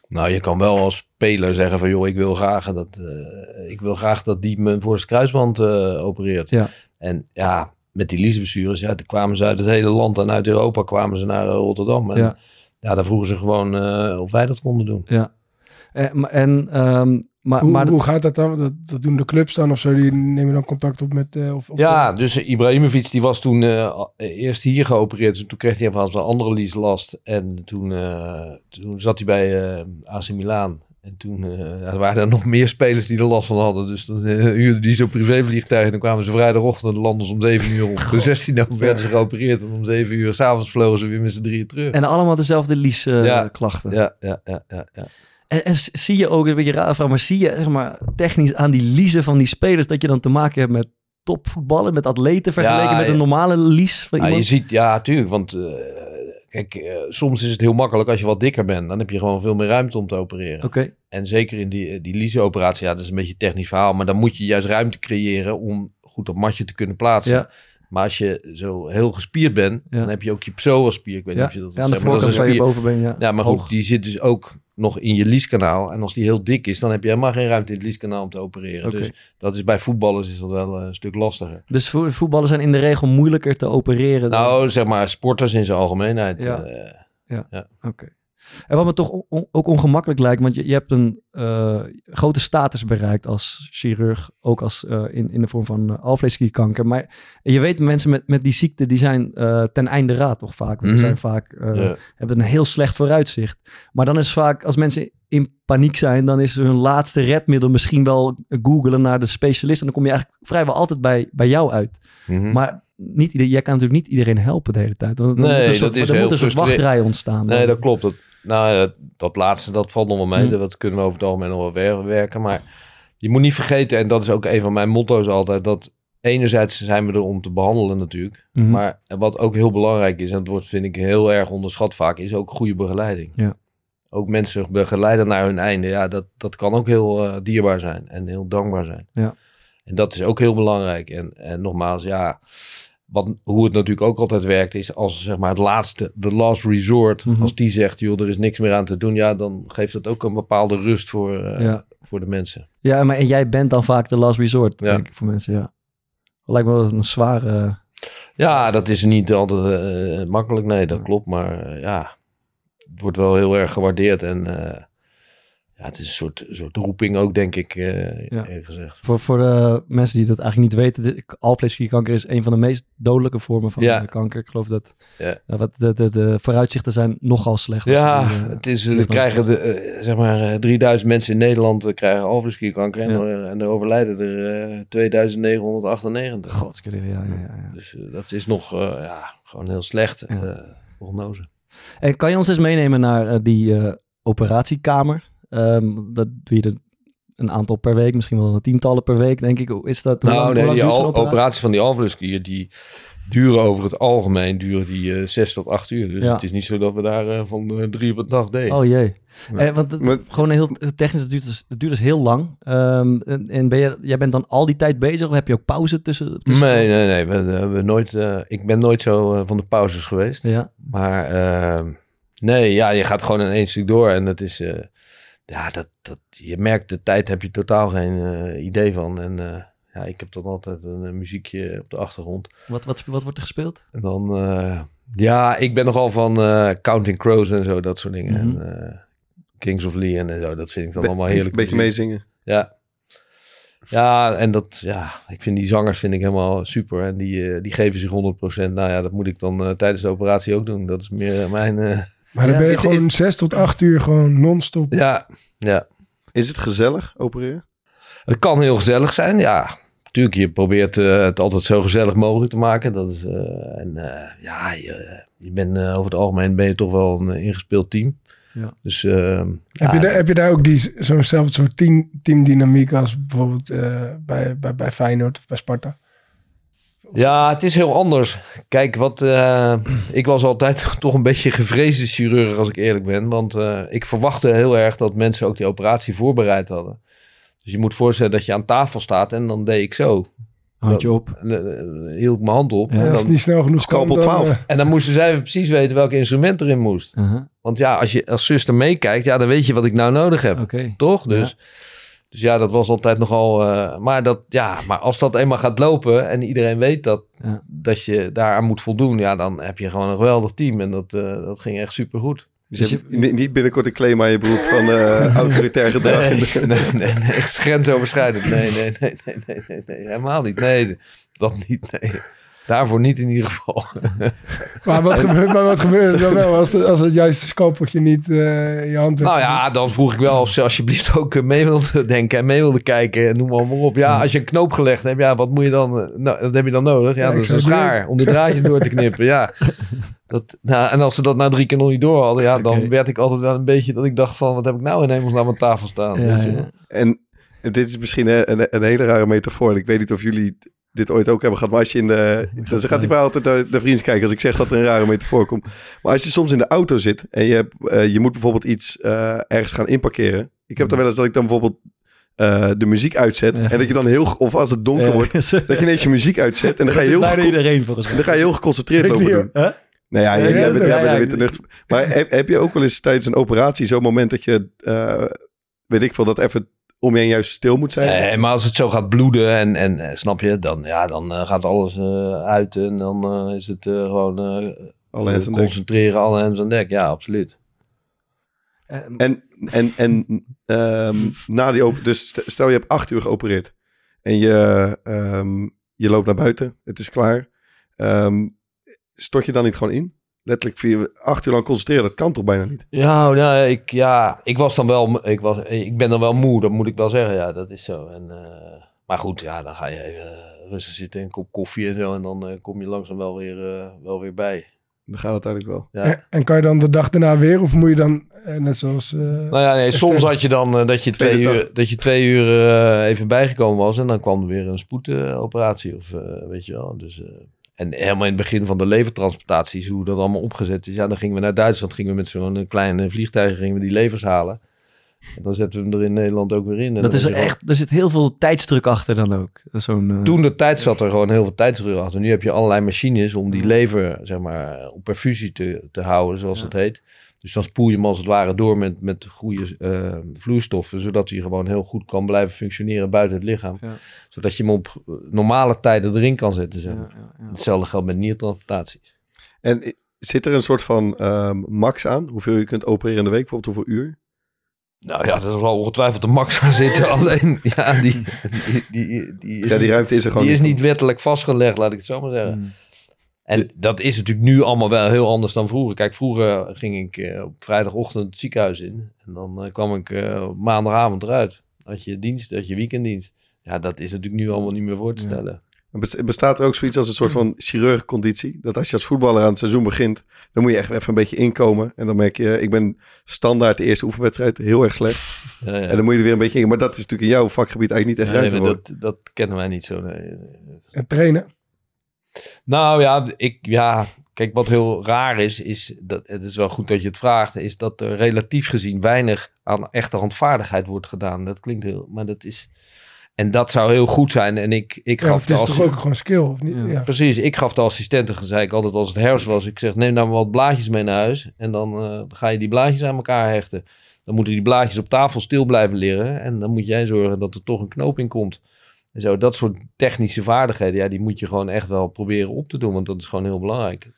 S3: Nou, je kan wel als speler zeggen van joh, ik wil graag dat, eh, ik wil graag dat die me voor zijn kruisband eh, opereert.
S1: Ja.
S3: En ja, met die liesblessures, ja, toen kwamen ze uit het hele land en uit Europa kwamen ze naar eh, Rotterdam. En
S1: Ja.
S3: ja. daar vroegen ze gewoon of wij dat konden doen.
S1: Ja. Maar- en, ehm, maar,
S4: Hoe,
S1: maar
S4: hoe gaat dat dan? Dat, dat doen de clubs dan of zo? Die nemen dan contact op met... eh, of, of
S3: Ja, dus eh, Ibrahimovic die was toen eh, eerst hier geopereerd. Dus toen kreeg hij van een andere lieslast. En toen, eh, toen zat hij bij eh AC Milan. En toen eh, er waren er nog meer spelers die er last van hadden. Dus toen eh, huurden die zo'n privévliegtuig. En dan kwamen ze vrijdagochtend landen ze om 7 uur op. De 16 november werden ze geopereerd. En om 7 uur s'avonds vlogen ze weer met z'n drieën terug.
S1: En allemaal dezelfde liesklachten.
S3: Ja, ja, ja, ja, ja.
S1: En, zie je ook, een beetje raar vraag, maar zie je zeg maar, technisch aan die liezen van die spelers dat je dan te maken hebt met topvoetballen, met atleten vergeleken
S3: Ja,
S1: met een normale lies van
S3: Nou, je ziet, ja, tuurlijk. Want eh, kijk, eh, soms is het heel makkelijk als je wat dikker bent. Dan heb je gewoon veel meer ruimte om te opereren.
S1: Oké,
S3: En zeker in die, die Lise-operatie, ja, dat is een beetje een technisch verhaal. Maar dan moet je juist ruimte creëren om goed dat matje te kunnen plaatsen.
S1: Ja.
S3: Maar als je zo heel gespierd bent,
S1: Ja.
S3: dan heb je ook je psoas-spier. Ik weet
S1: Ja,
S3: niet of je dat
S1: ja,
S3: zegt, maar dat is een spier.
S1: bovenbeen. Ja,
S3: Ja, maar
S1: Hoog.
S3: goed, die zit dus ook nog in je lieskanaal. En als die heel dik is, dan heb je helemaal geen ruimte in het lieskanaal om te opereren. Dus dat is bij voetballers is dat wel eh, een stuk lastiger.
S1: Dus vo- voetballen zijn in de regel moeilijker te opereren. dan-
S3: Nou, zeg maar sporters in zijn algemeenheid.
S1: Ja.
S3: eh,
S1: Oké. En wat me toch on- ook ongemakkelijk lijkt, want je, je hebt een eh, grote status bereikt als chirurg, ook als, eh, in, in de vorm van uh, alvleesklierkanker. Maar je weet, mensen met, met die ziekte, die zijn ten einde raad toch vaak. Die
S3: Mhm.
S1: zijn vaak,
S3: ja.
S1: hebben een heel slecht vooruitzicht. Maar dan is vaak, als mensen in paniek zijn, dan is hun laatste redmiddel misschien wel googelen naar de specialist. En dan kom je eigenlijk vrijwel altijd bij, bij jou uit.
S3: Mhm.
S1: Maar niet ieder, jij kan natuurlijk niet iedereen helpen de hele tijd. Dan
S3: Nee,
S1: moet er een soort,
S3: dat is heel
S1: moet een soort wachtrij ontstaan.
S3: Nee, dat klopt. Dat, nou, ja, dat laatste, dat valt nog wel mee.
S1: Hm.
S3: Dat kunnen we over het algemeen nog wel wer- werken. Maar je moet niet vergeten, en dat is ook een van mijn motto's altijd, dat enerzijds zijn we er om te behandelen natuurlijk.
S1: Mhm.
S3: Maar wat ook heel belangrijk is, en dat wordt vind ik heel erg onderschat vaak, is ook goede begeleiding.
S1: Ja.
S3: Ook mensen begeleiden naar hun einde. Ja, dat, dat kan ook heel eh, dierbaar zijn en heel dankbaar zijn.
S1: Ja.
S3: En dat is ook heel belangrijk. En, en nogmaals, ja, wat, hoe het natuurlijk ook altijd werkt, is als zeg maar het laatste, de last resort,
S1: Mhm.
S3: als die zegt, joh, er is niks meer aan te doen, ja, dan geeft dat ook een bepaalde rust voor, eh,
S1: Ja.
S3: voor de mensen.
S1: Ja, maar en jij bent dan vaak de last resort,
S3: Ja.
S1: denk ik, voor mensen, ja. Lijkt me wel een zware...
S3: Ja, dat is niet altijd eh, makkelijk, nee, dat klopt. Maar eh, ja, het wordt wel heel erg gewaardeerd. En ja, het is een soort, soort roeping ook, denk ik, eh
S1: Ja.
S3: eerlijk gezegd.
S1: Voor, voor de mensen die dat eigenlijk niet weten, alvleesklierkanker is een van de meest dodelijke vormen van
S3: Ja.
S1: eh, kanker. Ik geloof dat
S3: Ja.
S1: eh, wat de, de, de vooruitzichten zijn nogal slecht.
S3: Ja,
S1: eh,
S3: het is,
S1: lichaam-
S3: krijgen de, eh, zeg maar eh, 3000 mensen in Nederland eh, krijgen alvleesklierkanker en, en er overlijden er eh 2998.
S1: God, ja, ja, ja.
S3: Dus eh, dat is nog eh, ja, gewoon heel slecht, eh, prognose.
S1: En kan je ons eens meenemen naar eh, die eh, operatiekamer? Ehm, dat doe je er een aantal per week, misschien wel tientallen per week, denk ik. Hoe is dat? Hoe
S3: Nou,
S1: lang,
S3: nee,
S1: hoe lang
S3: die
S1: duurt zo'n
S3: al-
S1: operatie?
S3: operaties van die alvleesklier, die duren over het algemeen duren die eh, zes tot acht uur. Dus
S1: Ja.
S3: het is niet zo dat we daar eh, van eh, drie op een dag deden.
S1: Oh jee.
S3: Ja.
S1: Eh, want
S5: Maar-
S1: gewoon heel technisch, het duurt, dus, het duurt dus heel lang. Ehm, en en ben je, jij bent dan al die tijd bezig of heb je ook pauze tussen? tussen
S3: nee, nee, nee. We, we, we nooit, eh, ik ben nooit zo van de pauzes geweest.
S1: Ja,
S3: Maar eh, nee, ja, je gaat gewoon in één stuk door. En dat is, eh, ja, dat, dat, je merkt de tijd heb je totaal geen eh, idee van. En eh, ja, ik heb dan altijd een, eh, muziekje op de achtergrond.
S1: wat, wat, wat wordt er gespeeld?
S3: En dan, eh, ja, ik ben nogal van eh, Counting Crows en zo, dat soort dingen.
S1: Mhm.
S3: En, eh, Kings of Leon en zo, dat vind ik dan
S5: Be-
S3: allemaal heerlijk.
S5: Een beetje meezingen.
S3: Ja. Ja, en dat, ja, ik vind die zangers vind ik helemaal super. En die, eh, die geven zich 100%. Nou ja, dat moet ik dan eh, tijdens de operatie ook doen. Dat is meer mijn, eh,
S4: Maar dan ben je
S5: is-
S4: gewoon zes tot acht uur gewoon non-stop.
S3: ja, ja.
S5: Is het gezellig, opereren?
S3: Het kan heel gezellig zijn, ja. Natuurlijk, je probeert eh, het altijd zo gezellig mogelijk te maken. Dat is, eh, en eh, ja, je, je bent over het algemeen ben je toch wel een ingespeeld team.
S1: Ja.
S3: Dus eh,
S4: Heb,
S3: ja,
S4: je daar, heb je daar ook die, zo'nzelfde soort team, teamdynamiek als bijvoorbeeld eh, bij, bij, bij Feyenoord of bij Sparta?
S3: Ja, het is heel anders. Kijk, wat, eh, ik was altijd toch een beetje gevreesde chirurg, als ik eerlijk ben. Want eh, ik verwachtte heel erg dat mensen ook die operatie voorbereid hadden. Dus je moet voorstellen dat je aan tafel staat en dan deed ik zo.
S1: Handje op.
S3: Eh, hield ik mijn hand op.
S1: Ja.
S4: En
S3: dan,
S4: niet snel genoeg
S5: Scalpel
S4: kan, dan,
S5: 12.
S4: eh,
S3: en dan moesten zij precies weten welk instrument erin moest.
S1: Uh-huh.
S3: Want ja, als je als zuster meekijkt, ja, dan weet je wat ik nou nodig heb.
S1: Oké.
S3: Toch? Dus, dus ja, dat was altijd nogal. eh, maar, dat, ja, maar als dat eenmaal gaat lopen en iedereen weet dat,
S1: Ja.
S3: dat je daaraan moet voldoen, ja, dan heb je gewoon een geweldig team. En dat, eh, dat ging echt super goed.
S5: Dus
S1: Dus
S5: je hebt niet- niet binnenkort een claim aan je broek van eh, autoritair gedrag.
S3: Nee, nee, nee, nee, grensoverschrijdend. Nee, nee, nee, nee, nee, nee, nee, helemaal niet. Nee, dat niet. Nee. Daarvoor niet in ieder geval.
S4: maar, wat gebeurt, maar wat gebeurt er dan wel als, het- als het juiste scalpeltje niet eh, in je hand werd?
S3: Nou ja, dan vroeg ik wel of ze alsjeblieft ook eh, mee wilde denken en mee wilde kijken. En noem maar, maar op. Ja, als je een knoop gelegd hebt, ja, wat moet je dan? eh, Nou, dat heb je dan nodig. Ja,
S4: Ja,
S3: dat is een
S4: zou het
S3: schaar om de draadjes door te knippen. Ja. Dat, nou, en als ze dat na drie keer nog niet door hadden, ja, dan werd ik altijd wel een beetje dat ik dacht van, wat heb ik nou in hemelsnaam aan mijn tafel staan?
S1: Ja,
S3: weet je
S1: ja.
S3: wel.
S5: En dit is misschien een, een, een hele rare metafoor. Ik weet niet of jullie dit ooit ook hebben gehad. Maar als je in de... Dan gaat die vrouw altijd naar de vrienden kijken als ik zeg dat er een rare metafoor komt. Maar als je soms in de auto zit en je, hebt, eh, je moet bijvoorbeeld iets eh, ergens gaan inparkeren. Ik heb er wel eens dat ik dan bijvoorbeeld eh, de muziek uitzet.
S1: Ja.
S5: En dat je dan heel, of als het donker
S1: Ja.
S5: wordt, dat je ineens je muziek uitzet. En dan ga je heel,
S1: bijna iedereen volgens
S5: en
S1: mij.
S5: dan ga je heel geconcentreerd over doen.
S1: Huh?
S5: Nou ja,
S4: Ja,
S5: jij
S4: ja,
S5: bent,
S4: ja,
S5: jij bent de. Maar heb, heb je ook wel eens tijdens een operatie zo'n moment dat je, eh, weet ik veel, dat even om je juist stil moet zijn?
S3: Nee, maar als het zo gaat bloeden en, en eh, snap je, dan, ja, dan eh, gaat alles eh, uit en dan eh, is het eh, gewoon eh,
S5: Alle hands dek.
S3: concentreren, alle hands aan dek. Ja, absoluut.
S5: En, en, en ehm, na die open, dus st- stel je hebt acht uur geopereerd en je, ehm, je loopt naar buiten, het is klaar. Ehm, stort je dan niet gewoon in? Letterlijk vier, acht uur lang concentreren, dat kan toch bijna niet?
S3: Ja, nou, ik, ja, ik was dan wel, ik, was, ik ben dan wel moe, dat moet ik wel zeggen. Ja, dat is zo. En, eh, maar goed, ja, dan ga je even eh, rustig zitten, een kop koffie en zo. En dan eh, kom je langzaam wel weer, eh, wel weer bij.
S5: Dan gaat het eigenlijk wel.
S3: Ja.
S4: En, en kan je dan de dag daarna weer? Of moet je dan, eh, net zoals... eh,
S3: Nou ja, nee, soms had je dan dat, je twee uur, dat je twee uur eh, even bijgekomen was en dan kwam er weer een spoedoperatie of eh, weet je wel. Dus, eh, en helemaal in het begin van de levertransplantaties, hoe dat allemaal opgezet is. Ja, dan gingen we naar Duitsland, gingen we met zo'n eh, kleine vliegtuig gingen we die levers halen. En dan zetten we hem er in Nederland ook weer in. En
S1: Dat is
S3: gewoon-
S1: echt, er zit heel veel tijdsdruk achter dan ook. Zo'n, eh,
S3: Toen de tijd zat er gewoon heel veel tijdsdruk achter. Nu heb je allerlei machines om die lever zeg maar, op perfusie te, te houden, zoals
S1: Ja.
S3: dat heet. Dus dan spoel je hem als het ware door met, met goede eh, vloeistoffen, zodat hij gewoon heel goed kan blijven functioneren buiten het lichaam.
S1: Ja.
S3: Zodat je hem op eh, normale tijden erin kan zetten. Zeg.
S1: ja,
S3: maar.
S1: ja, ja.
S3: Hetzelfde geldt met niertransplantaties.
S5: En i- zit er een soort van ehm, max aan? Hoeveel je kunt opereren in de week? Bijvoorbeeld hoeveel uur?
S3: Nou ja, dat zal ongetwijfeld de max gaan zitten. Alleen, ja, die, die, die, die is,
S5: Ja, die
S3: niet,
S5: ruimte is er gewoon
S3: die is niet wettelijk vastgelegd, laat ik het zo maar zeggen.
S1: Mm.
S3: En dat is natuurlijk nu allemaal wel heel anders dan vroeger. Kijk, vroeger ging ik eh, op vrijdagochtend het ziekenhuis in. En dan eh, kwam ik eh, op maandagavond eruit. Had je dienst, had je weekenddienst. Ja, dat is natuurlijk nu allemaal niet meer voor te
S1: Ja.
S3: stellen.
S5: Bes- Bestaat er ook zoiets als een soort van chirurgconditie? Dat als je als voetballer aan het seizoen begint, dan moet je echt even een beetje inkomen. En dan merk je, ik ben standaard de eerste oefenwedstrijd heel erg slecht.
S3: Ja, ja.
S5: En dan moet je er weer een beetje in. Maar dat is natuurlijk in jouw vakgebied eigenlijk niet echt
S3: Nee,
S5: ruimte voor.
S3: dat, dat kennen wij niet zo. Nee. nee.
S4: en trainen?
S3: Nou ja, ik, ja, kijk, wat heel raar is, is dat het is wel goed dat je het vraagt, is dat er relatief gezien weinig aan echte handvaardigheid wordt gedaan. Dat klinkt heel, maar dat is. En dat zou heel goed zijn. En ik, ik
S4: Ja,
S3: gaf
S4: het is toch ook gewoon skill, of niet?
S1: Ja.
S4: Ja.
S3: Precies, ik gaf de assistenten, zei ik altijd als het herfst was. Ik zeg, neem nou wat blaadjes mee naar huis. En dan eh, ga je die blaadjes aan elkaar hechten. Dan moeten die blaadjes op tafel stil blijven liggen. En dan moet jij zorgen dat er toch een knoop in komt. En zo, dat soort technische vaardigheden, ja, die moet je gewoon echt wel proberen op te doen. Want dat is gewoon heel belangrijk.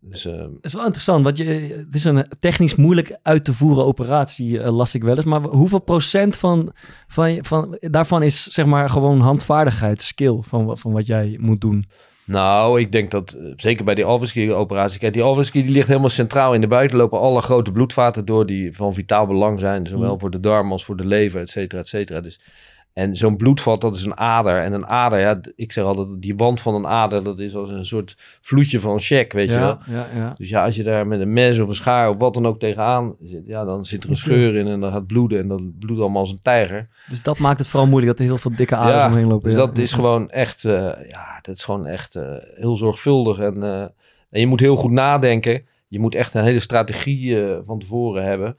S3: Dus, eh,
S1: Het is wel interessant, want je, het is een technisch moeilijk uit te voeren operatie, eh, las ik wel eens. Maar hoeveel procent van, van, van, daarvan is zeg maar gewoon handvaardigheid, skill van, van wat jij moet doen?
S3: Nou, ik denk dat, eh, zeker bij die Alvenski-operatie... Kijk, die Alvenski die ligt helemaal centraal in de buiten. lopen alle grote bloedvaten door die van vitaal belang zijn. Zowel
S1: Mm.
S3: voor de darm als voor de lever, et cetera, et cetera. Dus, en zo'n bloedvat, dat is een ader. En een ader, ja, ik zeg altijd, die wand van een ader... dat is als een soort vloedje van een check, weet je wel.
S1: ja, ja, ja.
S3: Dus ja, als je daar met een mes of een schaar of wat dan ook tegenaan zit... ja, dan zit er een scheur in en dan gaat bloeden. En dat bloedt allemaal als een tijger.
S1: Dus dat maakt het vooral moeilijk dat er heel veel dikke aders omheen lopen.
S3: Dus dat is gewoon echt, eh, ja, dat is gewoon echt eh, heel zorgvuldig. En, eh, en je moet heel goed nadenken. Je moet echt een hele strategie eh, van tevoren hebben.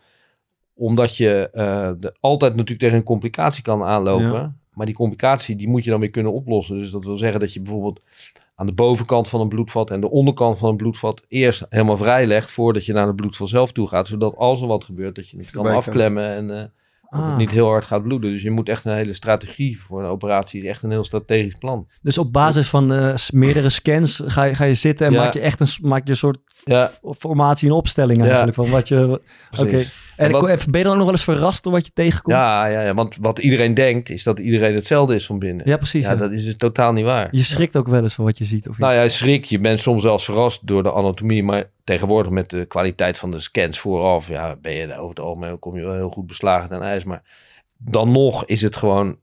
S3: Omdat je eh, de- altijd natuurlijk tegen een complicatie kan aanlopen.
S1: Ja.
S3: Maar die complicatie die moet je dan weer kunnen oplossen. Dus dat wil zeggen dat je bijvoorbeeld aan de bovenkant van een bloedvat en de onderkant van een bloedvat eerst helemaal vrij legt voordat je naar het bloedvat zelf toe gaat. Zodat als er wat gebeurt, dat je het kan afklemmen en eh, dat
S1: Ah.
S3: het niet heel hard gaat bloeden. Dus je moet echt een hele strategie voor een operatie. is echt een heel strategisch plan.
S1: Dus op basis van eh, meerdere scans ga je, ga je zitten en
S3: Ja.
S1: maak je echt een, maak je een soort
S3: Ja,
S1: formatie en opstelling
S3: Ja.
S1: eigenlijk van wat je... Oké. En
S3: En wat-
S1: ik- ben je dan ook nog wel eens verrast door wat je tegenkomt?
S3: Ja, ja, ja, want wat iedereen denkt is dat iedereen hetzelfde is van binnen.
S1: Ja, precies.
S3: Ja,
S1: ja.
S3: dat is dus totaal niet waar.
S1: Je schrikt ook wel eens van wat je ziet. Of
S3: Nou ja, schrik. Je bent soms zelfs verrast door de anatomie. Maar tegenwoordig met de kwaliteit van de scans vooraf... Ja, ben je over het algemeen kom je wel heel goed beslagen ten ijs. Maar dan nog is het gewoon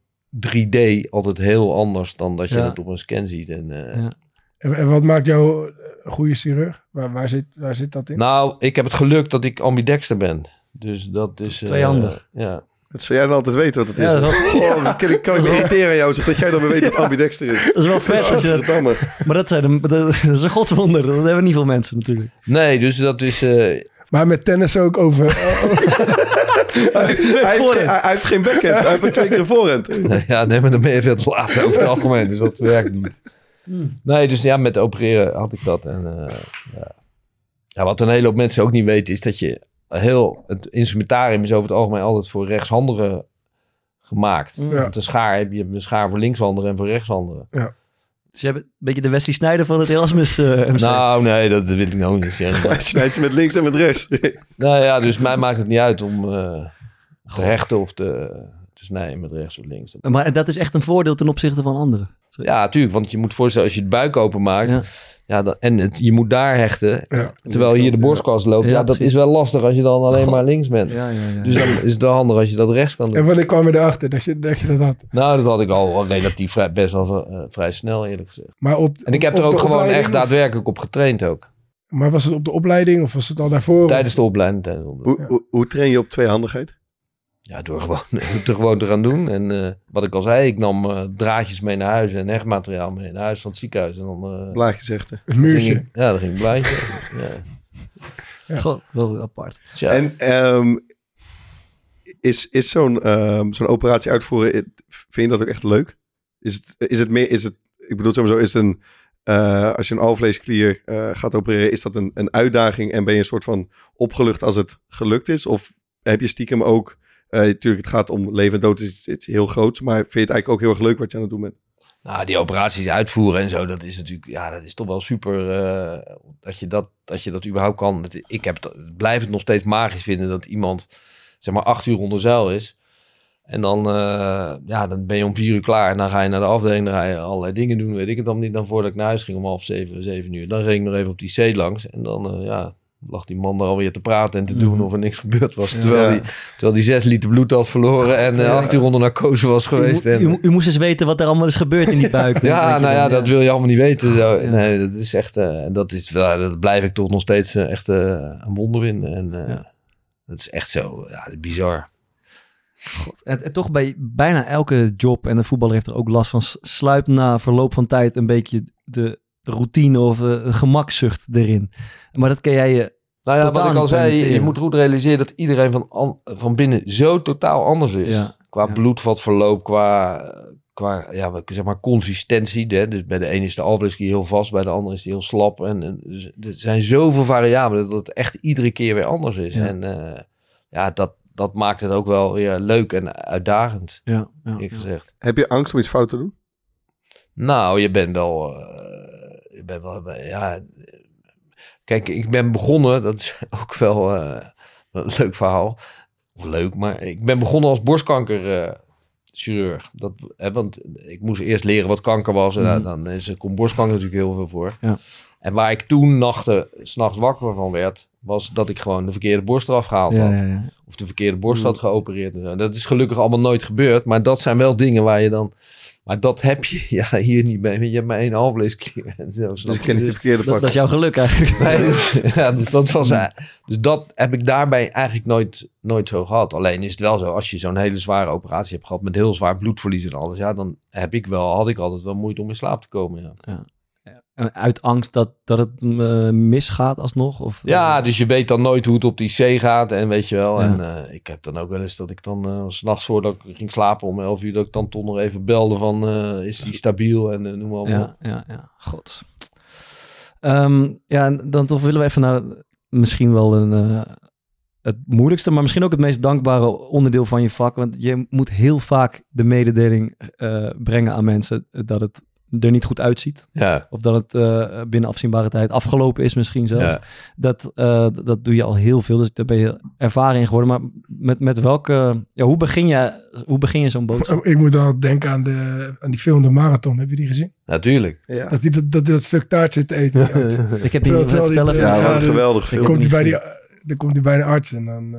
S3: 3D altijd heel anders... dan dat je
S1: Ja.
S3: het op een scan ziet. En, eh,
S1: Ja.
S4: En, en wat maakt jou een goede chirurg? Waar, waar, zit, waar zit dat in?
S3: Nou, ik heb het geluk dat ik ambidexter ben. Dus dat is... eh,
S1: Tweehandig.
S3: ja.
S5: Dat zou jij dan altijd weten wat het is.
S1: Ja, dat wel-
S5: kan ik, kan ik me irriteren aan jou, zeg, dat jij dan weer weet wat ambidexter is.
S1: Dat is wel vet. Als je,
S5: Godverdamme.
S1: maar dat, zijn de, dat is een godswonder. Dat hebben niet veel mensen natuurlijk.
S3: Nee, dus dat is... eh,
S4: Maar met tennis ook over...
S5: hij, hij heeft, geen- hij heeft geen backhand. Hij heeft twee keer een voorhand.
S3: ja, nee, maar dan ben je veel te laat over het algemeen. Dus dat werkt niet. Nee, dus ja, met opereren had ik dat. En eh, ja. ja, wat een hele hoop mensen ook niet weten, is dat je heel... Het instrumentarium is over het algemeen altijd voor rechtshandigen gemaakt.
S4: Ja.
S3: Want een schaar heb je een schaar voor linkshandigen en voor rechtshandigen.
S1: Dus je bent een beetje de Wesley Snijder van het Erasmus eh, MC.
S3: Nou, nee, dat wil ik nou niet zeggen.
S5: Hij snijdt ze met links en met rechts.
S3: nou ja, dus mij maakt het niet uit om eh, te hechten of te, te snijden met rechts of links.
S1: Maar dat is echt een voordeel ten opzichte van anderen.
S3: Ja, natuurlijk. Want je moet voorstellen, als je het buik open maakt...
S1: Ja.
S3: Ja. dan, en het, je moet daar hechten,
S4: Ja.
S3: terwijl hier de borstkast loopt.
S1: Ja,
S3: Ja, dat
S1: precies.
S3: is wel lastig als je dan alleen
S1: God.
S3: maar links bent.
S1: Ja, ja, ja.
S3: Dus dan is het wel handig als je dat rechts kan doen.
S4: En wanneer kwam je erachter dat je dat, je dat had?
S3: Nou, dat had ik al relatief vrij, best wel eh, vrij snel, eerlijk gezegd.
S4: Maar op,
S3: En ik heb
S4: op
S3: er ook gewoon echt
S4: of-
S3: daadwerkelijk op getraind ook.
S4: Maar was het op de opleiding of was het al daarvoor?
S3: Tijdens de opleiding. Tijdens de opleiding.
S5: Hoe, hoe, hoe train je op tweehandigheid?
S3: Ja, door gewoon, door gewoon te gaan doen. En eh, wat ik al zei, ik nam eh, draadjes mee naar huis en hechtmateriaal mee naar huis van het ziekenhuis. En dan eh,
S5: Blaadjes zeggen.
S4: Het muurtje.
S3: ik, ja, dan ging ik blaadje. ja.
S1: God, wel apart.
S3: Tja.
S5: En ehm, is, is zo'n ehm, zo'n operatie uitvoeren, vind je dat ook echt leuk? Is het, is het meer, is het, ik bedoel het zo, is het een, eh, als je een alvleesklier eh, gaat opereren, is dat een, een uitdaging en ben je een soort van opgelucht als het gelukt is? Of heb je stiekem ook, natuurlijk het gaat om leven en dood, is iets, heel groots, maar vind je het eigenlijk ook heel erg leuk wat je aan het doen bent?
S3: Nou, die operaties uitvoeren en zo, dat is natuurlijk, ja, dat is toch wel super eh, dat, je dat, dat je dat überhaupt kan. Ik heb, het- blijf het nog steeds magisch vinden dat iemand, zeg maar, acht uur onder zeil is. En dan, eh, ja, dan ben je om vier uur klaar en dan ga je naar de afdeling, dan ga je allerlei dingen doen, weet ik het dan niet. Dan voordat ik naar huis ging om half zeven, zeven uur, dan reed ik nog even op die C langs en dan, eh, ja, lag die man daar alweer te praten en te doen of er niks gebeurd was. Terwijl, die, terwijl die zes liter bloed had verloren en acht uur onder narcose was
S1: U,
S3: geweest.
S1: mo-
S3: en,
S1: u, u moest eens weten wat er allemaal is gebeurd in die buik.
S3: ja, nou ja, dat wil je allemaal niet weten. Zo. Nee, dat is echt, eh, dat is, dat blijf ik toch nog steeds eh, echt een wonder vinden. En dat is echt zo, ja, bizar.
S1: En, en toch bij bijna elke job, en een voetballer heeft er ook last van, sluipt na verloop van tijd een beetje de routine of eh, een gemakzucht erin. Maar dat kan jij je...
S3: Nou ja,
S1: Totaal
S3: wat ik al zei, je, moet goed realiseren dat iedereen van, an- van binnen zo totaal anders is.
S1: Ja,
S3: Qua
S1: ja.
S3: bloedvatverloop, qua, qua ja, zeg maar consistentie. Hè? Dus bij de ene is de alvleesklier heel vast, bij de andere is die heel slap. En, en dus er zijn zoveel variabelen dat het echt iedere keer weer anders is.
S1: Ja.
S3: En eh, ja, dat, dat maakt het ook wel weer leuk en uitdagend,
S1: Ja, ja,
S3: gezegd.
S5: Heb je angst om iets fout te doen?
S3: Nou, je bent wel. eh, je bent wel. Ja. Kijk, ik ben begonnen. Dat is ook wel eh, een leuk verhaal. Of leuk, maar ik ben begonnen als borstkankerchirurg. dat, hè, want ik moest eerst leren wat kanker was. En
S1: Mhm.
S3: nou, dan is, er komt borstkanker natuurlijk heel veel voor.
S1: Ja.
S3: En waar ik toen nachten, s'nachts wakker van werd, was dat ik gewoon de verkeerde borst eraf gehaald
S1: Ja,
S3: had.
S1: ja.
S3: Of de verkeerde borst had geopereerd. En. Dat is gelukkig allemaal nooit gebeurd. Maar dat zijn wel dingen waar je dan... Maar dat heb je ja, hier niet mee. Je hebt maar één snap
S5: Dus ik ken niet
S3: je?
S5: de verkeerde
S1: Dat,
S5: pak.
S1: dat is jouw geluk eigenlijk.
S3: Nee, dus- ja, dus dat was... Dus dat heb ik daarbij eigenlijk nooit, nooit zo gehad. Alleen is het wel zo, als je zo'n hele zware operatie hebt gehad... met heel zwaar bloedverlies en alles... Ja, dan heb ik wel, had ik altijd wel moeite om in slaap te komen. Ja,
S1: En Uit angst dat, dat het eh, misgaat alsnog? Of,
S3: ja dus je weet dan nooit hoe het op die C gaat. En weet je wel.
S1: Ja.
S3: En eh, ik heb dan ook wel eens dat ik dan... eh, s nachts voordat ik ging slapen om 11 uur... dat ik dan toch nog even belde van... is die stabiel? En noem maar op.
S1: Ja, ja, ja. God. Ehm, ja, en dan toch willen we even naar misschien wel een, het moeilijkste, maar misschien ook het meest dankbare onderdeel van je vak. Want je moet heel vaak de mededeling brengen aan mensen dat het er niet goed uitziet.
S3: Ja.
S1: Of dat het eh, binnen afzienbare tijd afgelopen is misschien zelfs.
S3: Ja.
S1: Dat, eh, dat doe je al heel veel, dus daar ben je ervaren in geworden. Maar met, met welke, ja, hoe begin je, hoe begin je zo'n boodschap?
S4: Ik moet al denken aan, de, aan die film De Marathon. Heb je die gezien?
S3: Natuurlijk.
S5: Ja.
S4: Dat hij dat, dat, stuk taart zit te eten.
S1: Ik heb die
S4: Terwijl- terwijl die-.
S5: Ja, geweldig film.
S1: heb
S4: komt hij bij die, dan komt hij bij de arts en dan,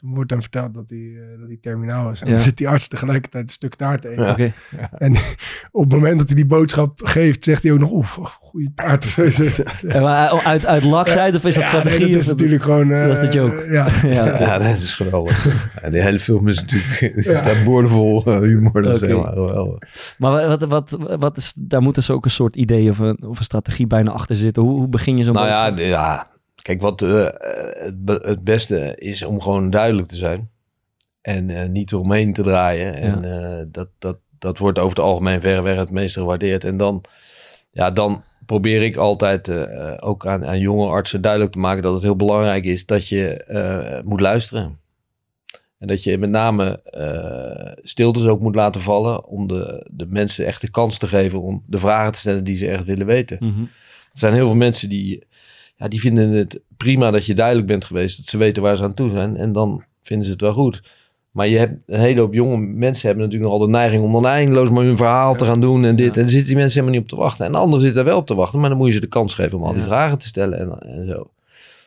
S4: eh, dan wordt hem verteld dat hij, eh, dat hij terminaal is. En
S1: Ja.
S4: dan zit die arts tegelijkertijd een stuk taart te eten.
S3: Ja.
S4: En op het moment dat hij die boodschap geeft, zegt hij ook nog, oef, goede taart.
S1: En maar eh, uit, uit laksheid of is dat
S4: ja,
S1: strategie?
S4: nee, dat
S1: of
S4: is
S1: dat-
S4: natuurlijk gewoon... eh,
S1: dat is de joke.
S4: Ja,
S1: Ja, oké.
S3: Ja, dat is geweldig. En die hele film is natuurlijk...
S4: Ja.
S3: staat boordevol eh, humor. Dat is
S1: Oké.
S3: helemaal geweldig.
S1: Maar wat, wat, wat is, daar moet dus ook een soort idee of een, of een strategie bijna achter zitten. Hoe, hoe begin je zo'n
S3: Nou ja,
S1: boodschap?
S3: ja, kijk, wat eh, het, be- het beste is om gewoon duidelijk te zijn. En eh, niet eromheen te draaien. En eh, dat, dat, dat wordt over het algemeen verreweg het meest gewaardeerd. En dan, ja, dan probeer ik altijd eh, ook aan, aan jonge artsen duidelijk te maken dat het heel belangrijk is dat je eh, moet luisteren. En dat je met name eh, stiltes ook moet laten vallen om de, de mensen echt de kans te geven om de vragen te stellen die ze echt willen weten.
S1: Mhm.
S3: Er zijn heel veel mensen die, ja, die vinden het prima dat je duidelijk bent geweest, dat ze weten waar ze aan toe zijn. En dan vinden ze het wel goed. Maar je hebt een hele hoop jonge mensen hebben natuurlijk nogal de neiging om dan eindeloos maar hun verhaal te gaan doen en dit.
S1: Ja.
S3: En daar zitten die mensen helemaal niet op te wachten. En de anderen zitten er wel op te wachten, maar dan moet je ze de kans geven om al die
S1: Ja.
S3: vragen te stellen en, en zo.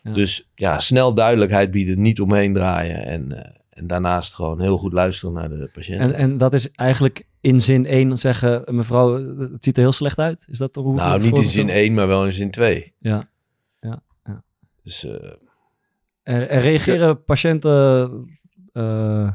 S1: Ja.
S3: Dus ja, snel duidelijkhet bieden, niet omheen draaien. En, eh, en daarnaast gewoon heel goed luisteren naar de patiënt.
S1: En, en dat is eigenlijk in zin 1 zeggen, mevrouw, het ziet er heel slecht uit. Is dat hoe
S3: nou, niet in zin
S1: stel?
S3: 1, maar wel in zin 2.
S1: Ja. Ja, ja.
S3: Dus eh,
S1: En, en reageren patiënten eh,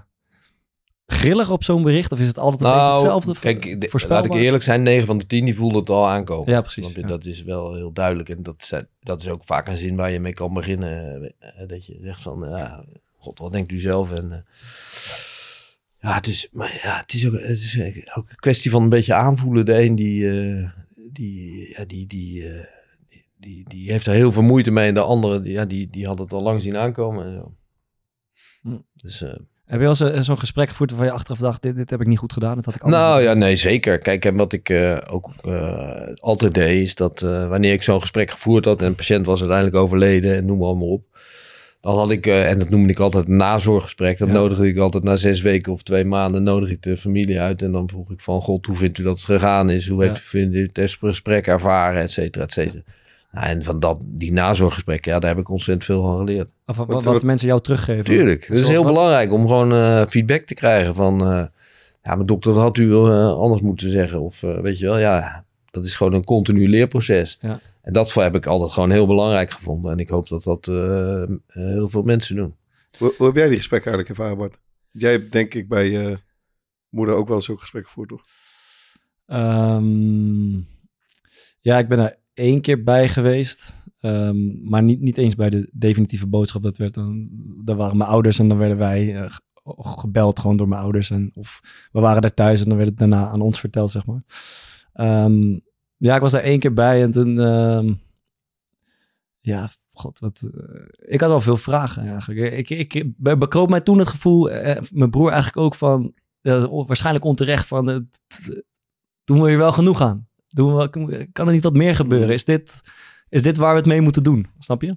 S1: grillig op zo'n bericht? Of is het altijd beetje hetzelfde?
S3: Nou, Kijk, de- laat
S1: voorspelbaar?
S3: ik eerlijk zijn, 9 van de 10 die voelde het al aankomen.
S1: Ja, precies, ja.
S3: Dat is wel heel duidelijk. En dat, zijn, dat is ook vaak een zin waar je mee kan beginnen. eh, Dat je zegt van, ja, god, wat denkt u zelf? En, ja, het is, maar ja, het is, ook, het is ook een kwestie van een beetje aanvoelen. De een die, die, ja, die, die, die, die, heeft er heel veel moeite mee. En de andere, die, ja, die, die had het al lang zien aankomen. En zo.
S1: Hm.
S3: Dus, eh,
S1: Heb je wel eh, zo'n gesprek gevoerd waarvan je achteraf dacht, dit, dit heb ik niet goed gedaan, dat had ik anders
S3: Nou ja, nee, zeker. Kijk, en wat ik eh, ook altijd deed, is dat wanneer ik zo'n gesprek gevoerd had en een patiënt was uiteindelijk overleden en noem maar allemaal op. Dan had ik, en dat noemde ik altijd een nazorggesprek. Dat
S1: Ja.
S3: nodigde ik altijd na zes weken of twee maanden, nodig ik de familie uit. En dan vroeg ik van, god, hoe vindt u dat het gegaan is? Hoe
S1: Ja.
S3: heeft u, vindt u het gesprek ervaren, et cetera, et cetera. En van dat, die nazorggesprekken, ja, daar heb ik ontzettend veel van geleerd.
S1: Of wat,
S5: Wat-
S1: wat
S5: wat-
S1: mensen jou teruggeven.
S3: Tuurlijk. Het is heel
S1: wat?
S3: belangrijk om gewoon eh, feedback te krijgen van... eh, ja, maar dokter, dat had u eh, anders moeten zeggen. Of weet je wel, ja, dat is gewoon een continu leerproces.
S1: Ja.
S3: En dat heb ik altijd gewoon heel belangrijk gevonden. En ik hoop dat dat heel veel mensen doen.
S5: Hoe, hoe heb jij die gesprekken eigenlijk ervaren, Bart? Jij hebt denk ik bij eh, moeder ook wel zo'n gesprek gevoerd, toch?
S1: Ehm, ja, ik ben er één keer bij geweest. Ehm, maar niet, niet eens bij de definitieve boodschap. Dat werd dan, daar waren mijn ouders en dan werden wij eh, ge- gebeld gewoon door mijn ouders. En, of we waren daar thuis en dan werd het daarna aan ons verteld, zeg maar. Ehm, ja, ik was daar één keer bij en toen... ehm, ja, god, wat... eh, ik had wel veel vragen eigenlijk. Ik, ik, ik be- bekroop mij toen het gevoel, eh, mijn broer eigenlijk ook van... eh, waarschijnlijk onterecht van... het doen we hier wel genoeg aan? Doen we, kan er niet wat meer gebeuren? Is dit, is dit waar we het mee moeten doen? Snap je?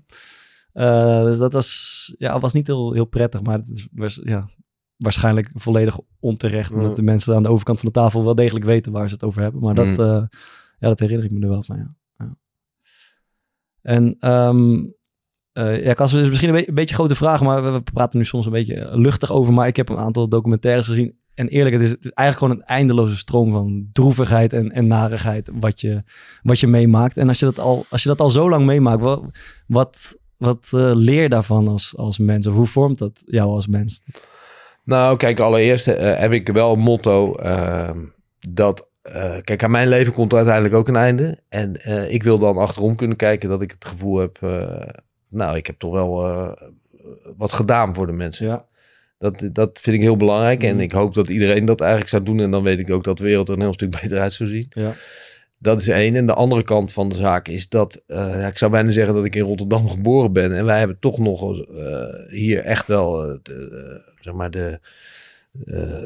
S1: Eh, dus dat was, ja, was niet heel, heel prettig, maar het was ja, waarschijnlijk volledig onterecht. Omdat de mensen aan de overkant van de tafel wel degelijk weten waar ze het over hebben. Maar dat,
S3: Mm.
S1: eh, ja, dat herinner ik me er wel van, ja. ja. En ehm, eh, ja, is misschien een, be- een beetje grote vraag, maar we, we praten nu soms een beetje luchtig over. Maar ik heb een aantal documentaires gezien. En eerlijk, het is, het is eigenlijk gewoon een eindeloze stroom van droevigheid en, en narigheid wat je, wat je meemaakt. En als je dat al, als je dat al zo lang meemaakt, wat, wat, wat eh, leer je daarvan als, als mens? Of hoe vormt dat jou als mens?
S3: Nou, kijk, allereerst eh, heb ik wel een motto ehm, dat... eh, kijk, aan mijn leven komt er uiteindelijk ook een einde. En ik wil dan achterom kunnen kijken dat ik het gevoel heb... nou, ik heb toch wel wat gedaan voor de mensen.
S1: Ja.
S3: Dat, dat vind ik heel belangrijk. En
S1: Mhm.
S3: ik hoop dat iedereen dat eigenlijk zou doen. En dan weet ik ook dat de wereld er een heel stuk beter uit zou zien.
S1: Ja.
S3: Dat is één. En de andere kant van de zaak is dat... eh, ik zou bijna zeggen dat ik in Rotterdam geboren ben. En wij hebben toch nog eh, hier echt wel... eh, de, zeg maar de,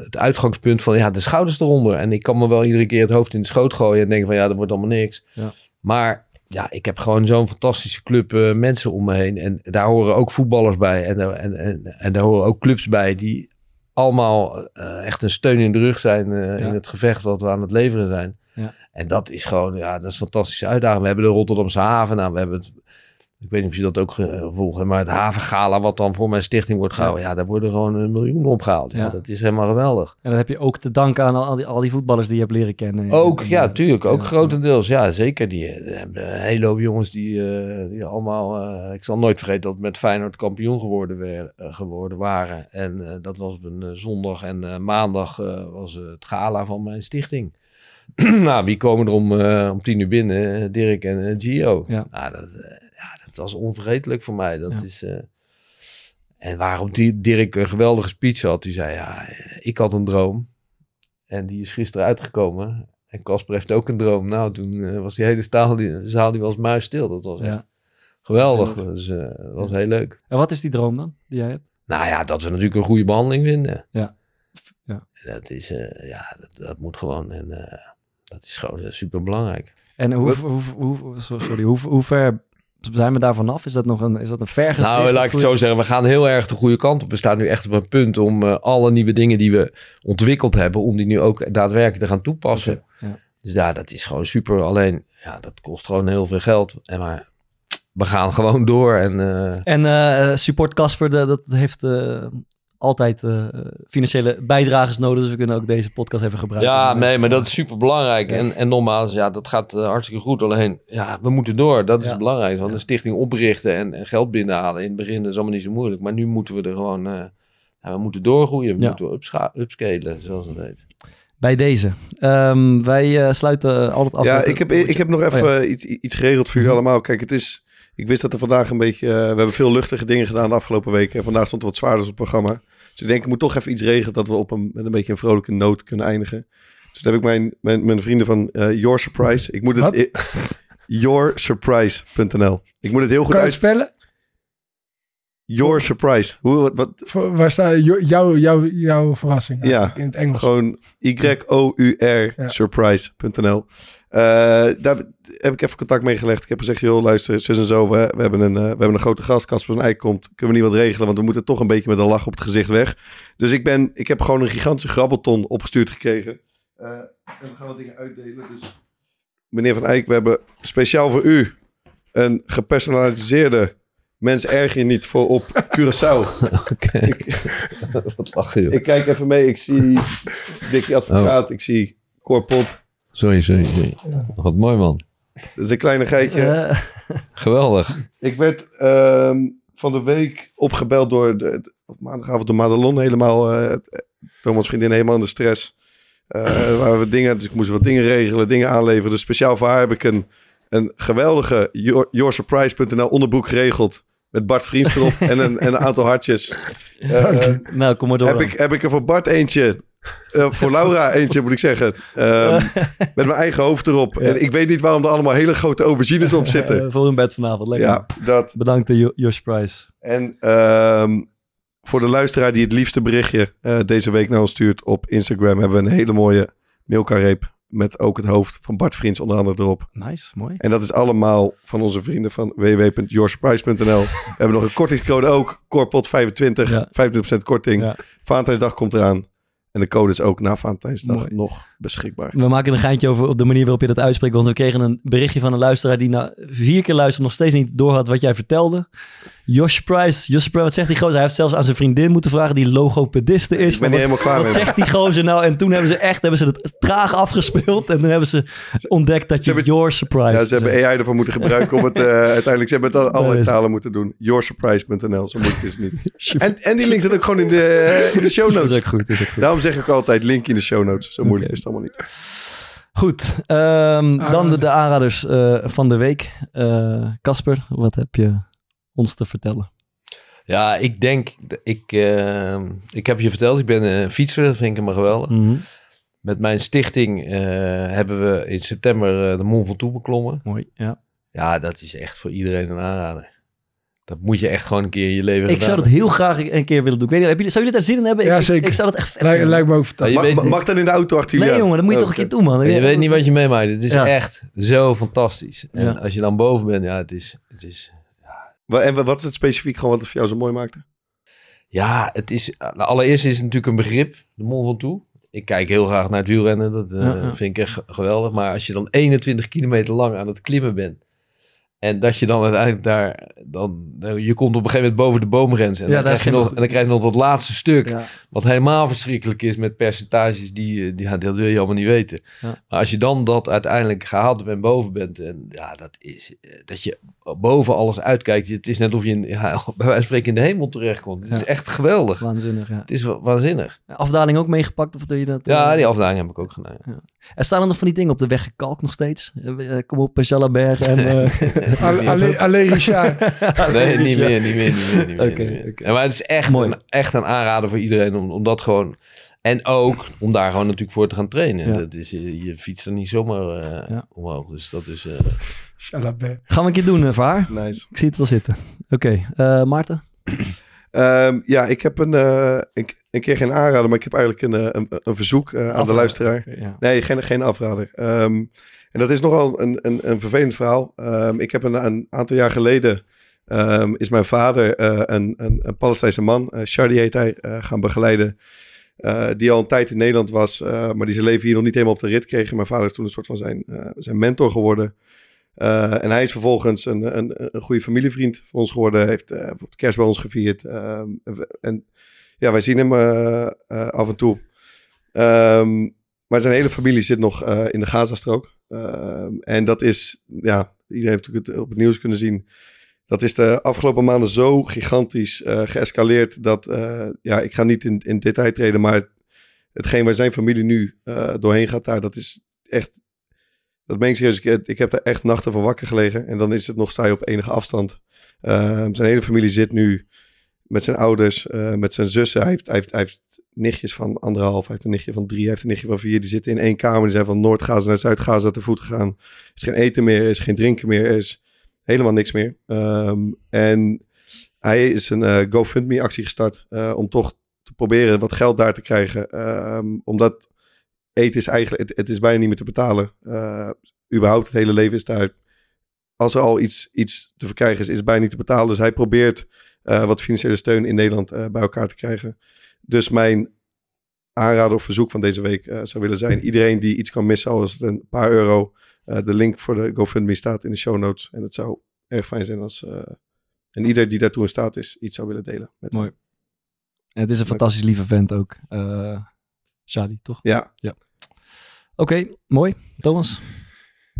S3: het uitgangspunt van ja, de schouders eronder. En ik kan me wel iedere keer het hoofd in de schoot gooien en denken van ja, dat wordt allemaal niks.
S1: Ja.
S3: Maar ja, ik heb gewoon zo'n fantastische club eh, mensen om me heen. En daar horen ook voetballers bij. En, daar- en, en, en daar horen ook clubs bij die allemaal eh, echt een steun in de rug zijn eh,
S1: Ja.
S3: in het gevecht wat we aan het leveren zijn.
S1: Ja.
S3: En dat is gewoon, ja, dat is een fantastische uitdaging. We hebben de Rotterdamse haven. Nou, we hebben het, ik weet niet of je dat ook gevolgd hebt, maar het havengala wat dan voor mijn stichting wordt gehouden. Ja, daar worden gewoon een miljoen opgehaald. Ja.
S1: Ja.
S3: dat is helemaal geweldig.
S1: En dat heb je ook te danken aan al die, al die voetballers die je hebt leren kennen.
S3: Ook,
S1: En,
S3: ja,
S1: eh,
S3: tuurlijk. Ook
S1: ja.
S3: grotendeels. Ja, zeker. Die eh, hebben een hele hoop jongens die, eh, die allemaal... eh, ik zal nooit vergeten dat met Feyenoord kampioen geworden, weer, eh, geworden waren. En eh, dat was op een eh, zondag. En eh, maandag eh, was eh, het gala van mijn stichting. nou, wie komen er om, eh, om tien uur binnen? Eh, Dirk en eh, Gio.
S1: Ja.
S3: Nou, dat, was onvergetelijk voor mij. Dat
S1: Ja.
S3: is, eh, en waarom die Dirk een geweldige speech had. Die zei, ja, eh, ik had een droom. En die is gisteren uitgekomen. En Casper heeft ook een droom. Nou, toen eh, was die hele staal, die, zaal die was muisstil. Dat was echt geweldig.
S1: Dat
S3: Dus, eh, dat was heel leuk.
S1: En wat is die droom dan, die jij hebt?
S3: Nou ja, dat we natuurlijk een goede behandeling vinden.
S1: Ja. Ja.
S3: Dat is, ja, dat, dat moet gewoon. En dat is gewoon super belangrijk.
S1: En hoe, hoe, hoe- sorry, hoe, hoe ver zijn we daar vanaf? Is dat nog een, is dat een ver
S3: Nou, laat ik het zo zeggen. We gaan heel erg de goede kant op. We staan nu echt op een punt om eh, alle nieuwe dingen die we ontwikkeld hebben, om die nu ook daadwerkelijk te gaan toepassen.
S1: ja.
S3: Dus ja, dat is gewoon super. Alleen, ja, dat kost gewoon heel veel geld. En maar we gaan gewoon door. En eh,
S1: En eh, support Casper, de- dat heeft altijd eh, financiële bijdragers nodig. Dus we kunnen ook deze podcast even gebruiken.
S3: ja, nee, maar dat is super belangrijk. En, en nogmaals, ja, dat gaat eh, hartstikke goed. Alleen, ja, we moeten door. Dat is
S1: Ja.
S3: belangrijkste. Want een stichting oprichten en, en geld binnenhalen in het begin is allemaal niet zo moeilijk. Maar nu moeten we er gewoon, eh, ja, we moeten doorgroeien. We
S1: Ja.
S3: moeten upscalen, zoals het heet.
S1: Bij deze. Ehm, wij eh, sluiten altijd af.
S5: Ja, ik heb, ik heb nog even
S1: Oh ja.
S5: eh, iets, iets geregeld voor jullie
S1: Mhm.
S5: allemaal. Kijk, het is... Ik wist dat er vandaag een beetje... eh, we hebben veel luchtige dingen gedaan de afgelopen weken. En vandaag stond er wat zwaarders op het programma. Dus ik denk, ik moet toch even iets regelen... dat we op een, met een beetje een vrolijke noot kunnen eindigen. Dus dan heb ik mijn, mijn, mijn vrienden van eh, Your Surprise. Ik moet het... I- yoursurprise.nl Ik moet het heel goed
S4: Kan je
S5: uit...
S4: het spellen?
S5: Your Surprise. Hoe, wat, wat,
S4: Voor- Waar staat jou- jouw jouw jouw verrassing?
S5: Ja,
S4: In het Engels.
S5: Gewoon Y-O-U-R
S4: Ja.
S5: surprise.nl. Eh, daar heb ik even contact mee gelegd. Ik heb gezegd, joh, luister, zus en zo. We, we, hebben, een, eh, we hebben een grote gast. Casper van Eyck komt. Kunnen we niet wat regelen? Want we moeten toch een beetje met een lach op het gezicht weg. Dus ik, ben, ik heb gewoon een gigantische grabbelton opgestuurd gekregen. Eh, en we gaan wat dingen uitdelen. Dus meneer van Eyck, we hebben speciaal voor u een gepersonaliseerde... Mens erg je niet voor op Curaçao.
S3: Oké. Wat lachen, joh.
S5: Ik kijk even mee. Ik zie Dickie Advocaat. Ik zie Corpot.
S3: Sorry, sorry, sorry. Wat mooi, man.
S5: Dat is een kleine geitje.
S1: Eh,
S3: Geweldig.
S5: Ik werd ehm, van de week opgebeld door de, op maandagavond door Madelon. Helemaal, eh, Thomas' vriendin helemaal in de stress. Eh waar we dingen, dus ik moest wat dingen regelen, dingen aanleveren. Dus speciaal voor haar heb ik een, een geweldige Your- yoursurprise.nl onderbroek geregeld. Met Bart Vriends erop en, een, en een aantal hartjes. Eh,
S1: nou, kom maar door.
S5: heb,
S1: dan.
S5: ik, heb ik er voor Bart eentje. Eh, voor Laura eentje, moet ik zeggen. Ehm, met mijn eigen hoofd erop. En ik weet niet waarom er allemaal hele grote aubergines op zitten.
S1: Eh, voor hun bed vanavond. Lekker.
S5: ja, dat.
S1: Bedankt, uh, Your Surprise.
S5: En ehm, voor de luisteraar die het liefste berichtje eh, deze week naar ons stuurt op Instagram... hebben we een hele mooie Milka-reep met ook het hoofd van Bart Vriends onder andere erop.
S1: Nice, mooi.
S5: En dat is allemaal van onze vrienden van www.yoursurprise.nl. We hebben nog een kortingscode ook, Corpot25,
S1: Ja.
S5: 25% korting.
S1: Ja.
S5: Valentijnsdag komt eraan. En de code is ook na Valentijnsdag
S1: Mooi.
S5: nog beschikbaar.
S1: We maken een geintje over op de manier waarop je dat uitspreekt. Want we kregen een berichtje van een luisteraar die na vier keer luisterde nog steeds niet doorhad wat jij vertelde. Josh Price. Josh Price, wat zegt die gozer? Hij heeft zelfs aan zijn vriendin moeten vragen die logopediste is.
S5: Ik ben niet
S1: wat,
S5: helemaal klaar
S1: wat
S5: mee.
S1: zegt die gozer nou? En toen hebben ze echt hebben ze het traag afgespeeld. En toen hebben ze ontdekt dat je
S5: hebben-
S1: Your Surprise
S5: Ja, ze hebben. AI ervoor moeten gebruiken om het eh, uiteindelijk... Ze hebben het al
S1: is-
S5: talen moeten doen. Yoursurprise.nl, zo moeilijk is het niet. En, en die link zit ook gewoon in de, eh, in de show
S1: Dat is
S5: notes.
S1: ook goed. is ook goed.
S5: Daarom zeg ik altijd link in de show notes. Zo moeilijk is het allemaal niet.
S1: Goed, ehm, dan de, de aanraders eh, van de week. Eh, Casper, wat heb je ons te vertellen?
S3: Ja, ik denk, ik, eh, ik heb je verteld, ik ben een fietser, dat vind ik helemaal geweldig.
S1: Mhm.
S3: Met mijn stichting eh, hebben we in september eh, de Mont Ventoux beklommen.
S1: Mooi, ja.
S3: Ja, dat is echt voor iedereen een aanrader. Dat moet je echt gewoon een keer in je leven
S1: Ik zou dat heel graag een keer willen doen. Ik weet niet, hebben jullie, zou jullie daar zin in hebben?
S4: Ja,
S1: ik, ik-
S4: zeker.
S1: Ik, zou dat echt
S4: Lijkt, lijkt me ook fantastisch.
S3: je
S5: Mag,
S3: weet-
S5: mag dan in de auto achter
S1: Nee jongen, dat moet je toch een
S5: Oké.
S1: keer doen man.
S3: Maar je weet niet wat je meemaakt. Het is
S1: Ja.
S3: echt zo fantastisch. En
S1: Ja.
S3: als je dan boven bent, ja, het is, het is
S5: En wat is het specifiek gewoon wat het voor jou zo mooi maakte?
S3: Ja, het is, nou, allereerst is het natuurlijk een begrip, de Mont Ventoux. Ik kijk heel graag naar het wielrennen, dat eh,
S1: Ja, ja.
S3: vind ik echt geweldig. Maar als je dan 21 kilometer lang aan het klimmen bent... en dat je dan uiteindelijk daar... Dan, nou, je komt op een gegeven moment boven de boomgrens... en,
S1: Ja,
S3: dan, krijg je nog, en dan krijg je nog dat laatste stuk...
S1: Ja.
S3: wat helemaal verschrikkelijk is met percentages... die, eh, die ja, dat wil je allemaal niet weten.
S1: Ja.
S3: Maar als je dan dat uiteindelijk gehaald hebt en boven bent... en ja, dat is... eh, dat je boven alles uitkijkt... het is net of je in, ja, bij wijze van spreken in de hemel terechtkomt. Het is echt geweldig.
S1: Waanzinnig, ja.
S3: Het is wa- waanzinnig.
S1: Afdaling ook meegepakt of doe je dat?
S3: Ja,
S1: eh,
S3: die afdaling heb ik ook gedaan.
S1: Er staan er nog van die dingen op de weg gekalkt nog steeds. Eh, eh, kom op, en... eh,
S4: Alle- alle- Alleen Richard.
S3: Nee, niet meer, niet meer, niet meer. Niet meer, niet maar het is echt
S1: Mooi.
S3: een, echt een aanrader voor iedereen om, om dat gewoon... En ook om daar gewoon natuurlijk voor te gaan trainen.
S1: Ja.
S3: Dat is, eh, je fietst er niet zomaar eh,
S1: Ja.
S3: omhoog. Dus dat is... eh.
S1: Gaan we een keer doen, Vaar?
S5: Nice.
S1: Ik zie het wel zitten. Oké, eh, Maarten?
S5: Ehm, ja, ik heb een, eh, een, een keer geen aanrader, maar ik heb eigenlijk een, eh, een, een verzoek eh, aan de luisteraar.
S1: Ja.
S5: Nee, geen, geen afrader. Ehm, en dat is nogal een, een, een vervelend verhaal. Ehm, ik heb een, een aantal jaar geleden... is mijn vader een, een, een Palestijnse man, eh Shadi heet hij, gaan begeleiden. die al een tijd in Nederland was, maar die zijn leven hier nog niet helemaal op de rit kreeg. Mijn vader is toen een soort van zijn, zijn mentor geworden. Eh, en hij is vervolgens een, een, een goede familievriend van ons geworden. Heeft eh, kerst bij ons gevierd. Ehm, en ja, wij zien hem eh, af en toe. Ehm, maar zijn hele familie zit nog in de Gazastrook. Ehm, en dat is, ja, iedereen heeft het op het nieuws kunnen zien. Dat is de afgelopen maanden zo gigantisch geëscaleerd dat, ja, ik ga niet in, in detail treden, maar hetgeen waar zijn familie nu doorheen gaat daar, dat is echt, dat meen ik serieus. Ik, ik heb er echt nachten van wakker gelegen en dan is het nog je op enige afstand. Ehm, zijn hele familie zit nu met zijn ouders, eh, met zijn zussen. Hij heeft, hij, heeft, hij heeft nichtjes van anderhalf, hij heeft een nichtje van drie, hij heeft een nichtje van vier. Die zitten in één kamer. Die zijn van Noord-Gaza naar Zuid-Gaza te voet gegaan. Er is geen eten meer, er is geen drinken meer, er is helemaal niks meer. Ehm, en hij is een eh, GoFundMe-actie gestart eh, om toch te proberen wat geld daar te krijgen. Ehm, omdat eten is eigenlijk, het, het is bijna niet meer te betalen. Eh, überhaupt het hele leven is daar. Als er al iets, iets te verkrijgen is, is het bijna niet te betalen. Dus hij probeert eh, wat financiële steun in Nederland eh, bij elkaar te krijgen. Dus mijn aanrader of verzoek van deze week zou willen zijn: iedereen die iets kan missen, al is het een paar euro. de link voor de GoFundMe staat in de show notes. En het zou erg fijn zijn als. en ieder die daartoe in staat is, iets zou willen delen. Met
S1: Mooi. En het is een fantastisch lieve vent ook. Shadi, toch?
S5: Ja.
S1: ja. Oké, mooi. Thomas?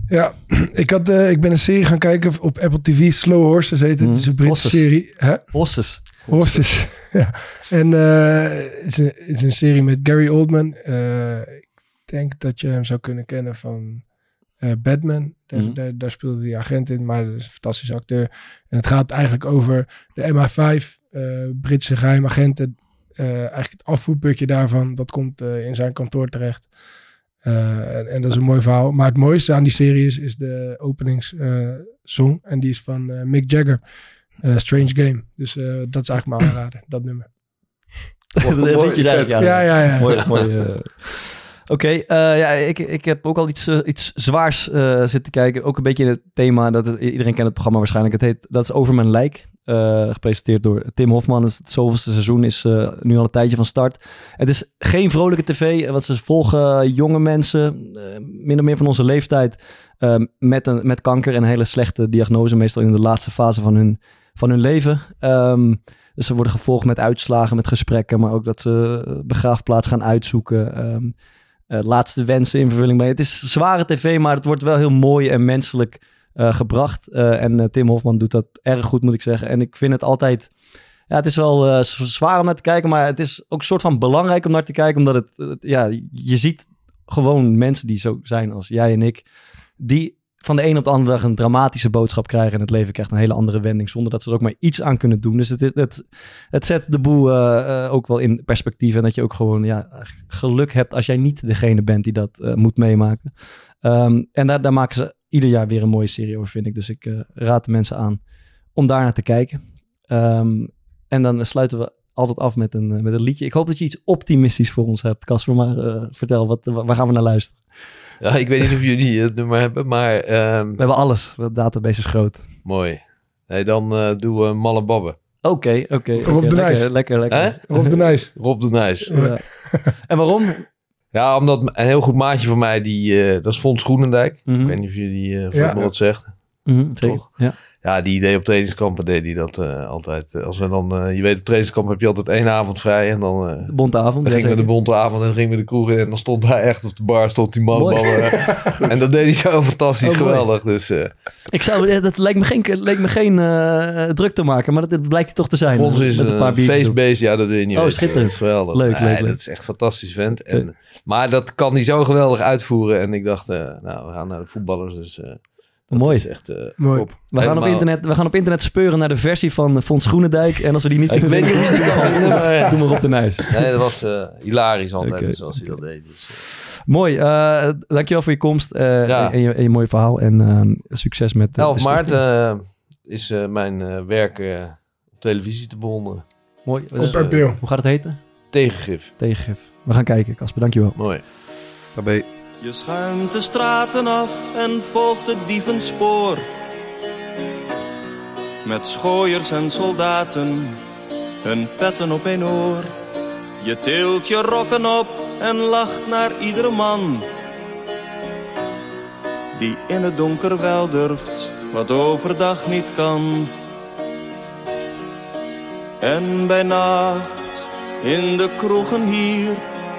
S4: Ja, ik, had, eh, ik ben een serie gaan kijken op Apple TV. Slow Horses heet het. Het is een Britse
S1: Horses.
S4: serie. Hè?
S1: Horses.
S4: Horses. ja. En eh, het, is een, het is een serie met Gary Oldman. Eh, ik denk dat je hem zou kunnen kennen van eh, Batman. Daar,
S1: Mhm.
S4: daar, daar speelde hij agent in, maar dat is een fantastische acteur. En het gaat eigenlijk over de MI5, eh, Britse geheimagenten. Eh, eigenlijk het afvoerputje daarvan, dat komt eh, in zijn kantoor terecht. Eh, en, en dat is een mooi verhaal. Maar het mooiste aan die serie is, is de openingssong. en die is van eh, Mick Jagger. Eh, Strange Game. Dus eh, dat is eigenlijk mijn aanrader, dat nummer.
S1: Dat liedje
S4: Ja, ja, ja.
S1: Mooi, mooi. Oké, eh, ja, ik, ik heb ook al iets, iets zwaars eh, zitten kijken. Ook een beetje in het thema, dat het, iedereen kent het programma waarschijnlijk. Het heet, dat is Over Mijn Lijk. Eh, gepresenteerd door Tim Hofman. Dus het zoveelste seizoen is eh, nu al een tijdje van start. Het is geen vrolijke tv, want ze volgen jonge mensen, eh, min of meer van onze leeftijd, met, een, met kanker en een hele slechte diagnose, meestal in de laatste fase van hun, van hun leven. Ehm, dus ze worden gevolgd met uitslagen, met gesprekken, maar ook dat ze begraafplaats gaan uitzoeken. ehm, eh, laatste wensen in vervulling. Het is zware tv, maar het wordt wel heel mooi en menselijk gebracht. Eh, en eh, Tim Hofman doet dat erg goed, moet ik zeggen. En ik vind het altijd... Ja, het is wel eh, zwaar om naar te kijken, maar het is ook een soort van belangrijk om naar te kijken, omdat het, ja, je ziet gewoon mensen die zo zijn als jij en ik, die van de een op de andere dag een dramatische boodschap krijgen en het leven krijgt een hele andere wending, zonder dat ze er ook maar iets aan kunnen doen. Dus het, het, het, zet de boel eh, eh, ook wel in perspectief en dat je ook gewoon ja, geluk hebt als jij niet degene bent die dat eh, moet meemaken. Ehm, en daar, daar maken ze ieder jaar weer een mooie serie over, vind ik. Dus ik eh, raad de mensen aan om daar naar te kijken. Ehm, en dan sluiten we altijd af met een, eh, met een liedje. Ik hoop dat je iets optimistisch voor ons hebt. Casper, maar eh, vertel, wat, waar gaan we naar luisteren?
S3: Ja, ik weet niet of jullie het nummer hebben, maar... ehm,
S1: We hebben alles. De database is groot.
S3: Mooi. Nee, dan eh, doen we Malle Babbe.
S1: Oké, oké.
S4: Rob de
S1: lekker,
S4: Nijs.
S1: Lekker, lekker.
S3: Hè?
S4: Rob de Nijs.
S3: Rob de Nijs.
S1: Ja. en waarom?
S3: Ja, omdat een heel goed maatje van mij, die, eh, dat is Fons Groenendijk.
S1: Mhm.
S3: Ik weet niet of jullie
S4: Ja.
S3: ja. wat zegt.
S1: Mhm, zeker.
S3: Toch?
S1: Ja.
S3: Ja, die idee op trainingskampen deed hij dat eh, altijd. Als we dan, eh, je weet, op trainingskamp heb je altijd één avond vrij. En dan, eh,
S1: De bonte avond.
S3: dan gingen we de bonte avond en dan gingen we de kroeg in. En dan stond hij echt op de bar, stond die man. En dat deed hij zo fantastisch
S1: Oh, mooi.
S3: geweldig. Dus
S1: Ik zou, dat leek me geen, leek me geen druk te maken, maar dat, dat blijkt het toch te zijn.
S3: voor ons is
S1: Met een paar
S3: een feestbeest. Ja, dat wil je niet
S1: Oh,
S3: weten.
S1: schitterend.
S3: Dat is geweldig.
S1: Leuk,
S3: Nee,
S1: leuk, leuk.
S3: Dat is echt fantastisch vent. En, maar dat kan hij zo geweldig uitvoeren. En ik dacht, nou, we gaan naar de voetballers. Dus dat
S1: Mooi.
S3: is echt... eh,
S4: Mooi.
S3: top.
S1: We gaan, op internet, we gaan op internet speuren naar de versie van Fons Groenendijk. En als we die niet kunnen vinden,
S3: maar ja.
S1: doe maar op de nuis.
S3: Nee, dat was eh, hilarisch altijd,
S1: Oké,
S3: zoals hij dat deed. Dus, eh.
S1: Mooi, eh, dankjewel voor je komst eh,
S3: Ja.
S1: en, je, en je mooie verhaal. En ehm, succes met eh,
S3: 11
S1: de
S3: maart eh, is eh, mijn eh, werk eh, op televisie te bewonderen.
S1: Mooi.
S4: Op
S1: Dus, hoe gaat het heten?
S3: Tegengif.
S1: Tegengif. We gaan kijken, Casper. Dankjewel.
S3: Mooi.
S5: Daarbij.
S8: Je schuimt de straten af en volgt het dievenspoor. Met schooiers en soldaten, hun petten op een oor. Je tilt je rokken op en lacht naar iedere man. Die in het donker wel durft, wat overdag niet kan. En bij nacht, in de kroegen hier,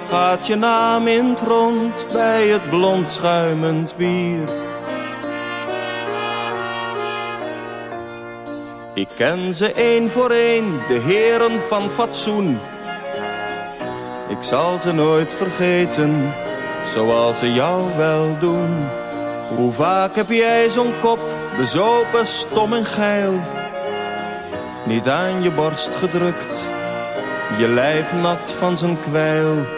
S8: gaat je naam in rond bij het blond schuimend bier. Ik ken ze één voor één, de heren van fatsoen. Ik zal ze nooit vergeten, zoals ze jou wel doen. Hoe vaak heb jij zo'n kop, bezopen, stom en geil? Niet aan je borst gedrukt, je lijf nat van zijn kwijl.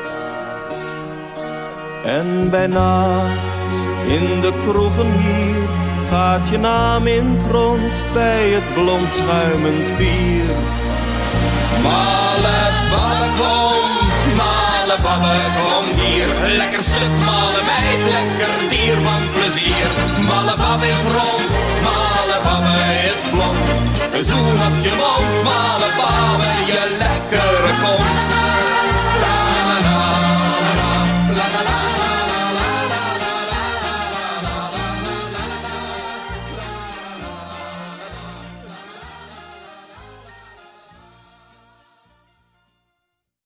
S8: En bij nacht in de kroegen hier gaat je naam in het rond bij het blond schuimend bier. Male babbe kom, male kom hier. Lekker stuk, malen meid, lekker dier van plezier. Male bab is rond, male babbe is blond. Een zoen op je mond, male babbe, je lekkere kont.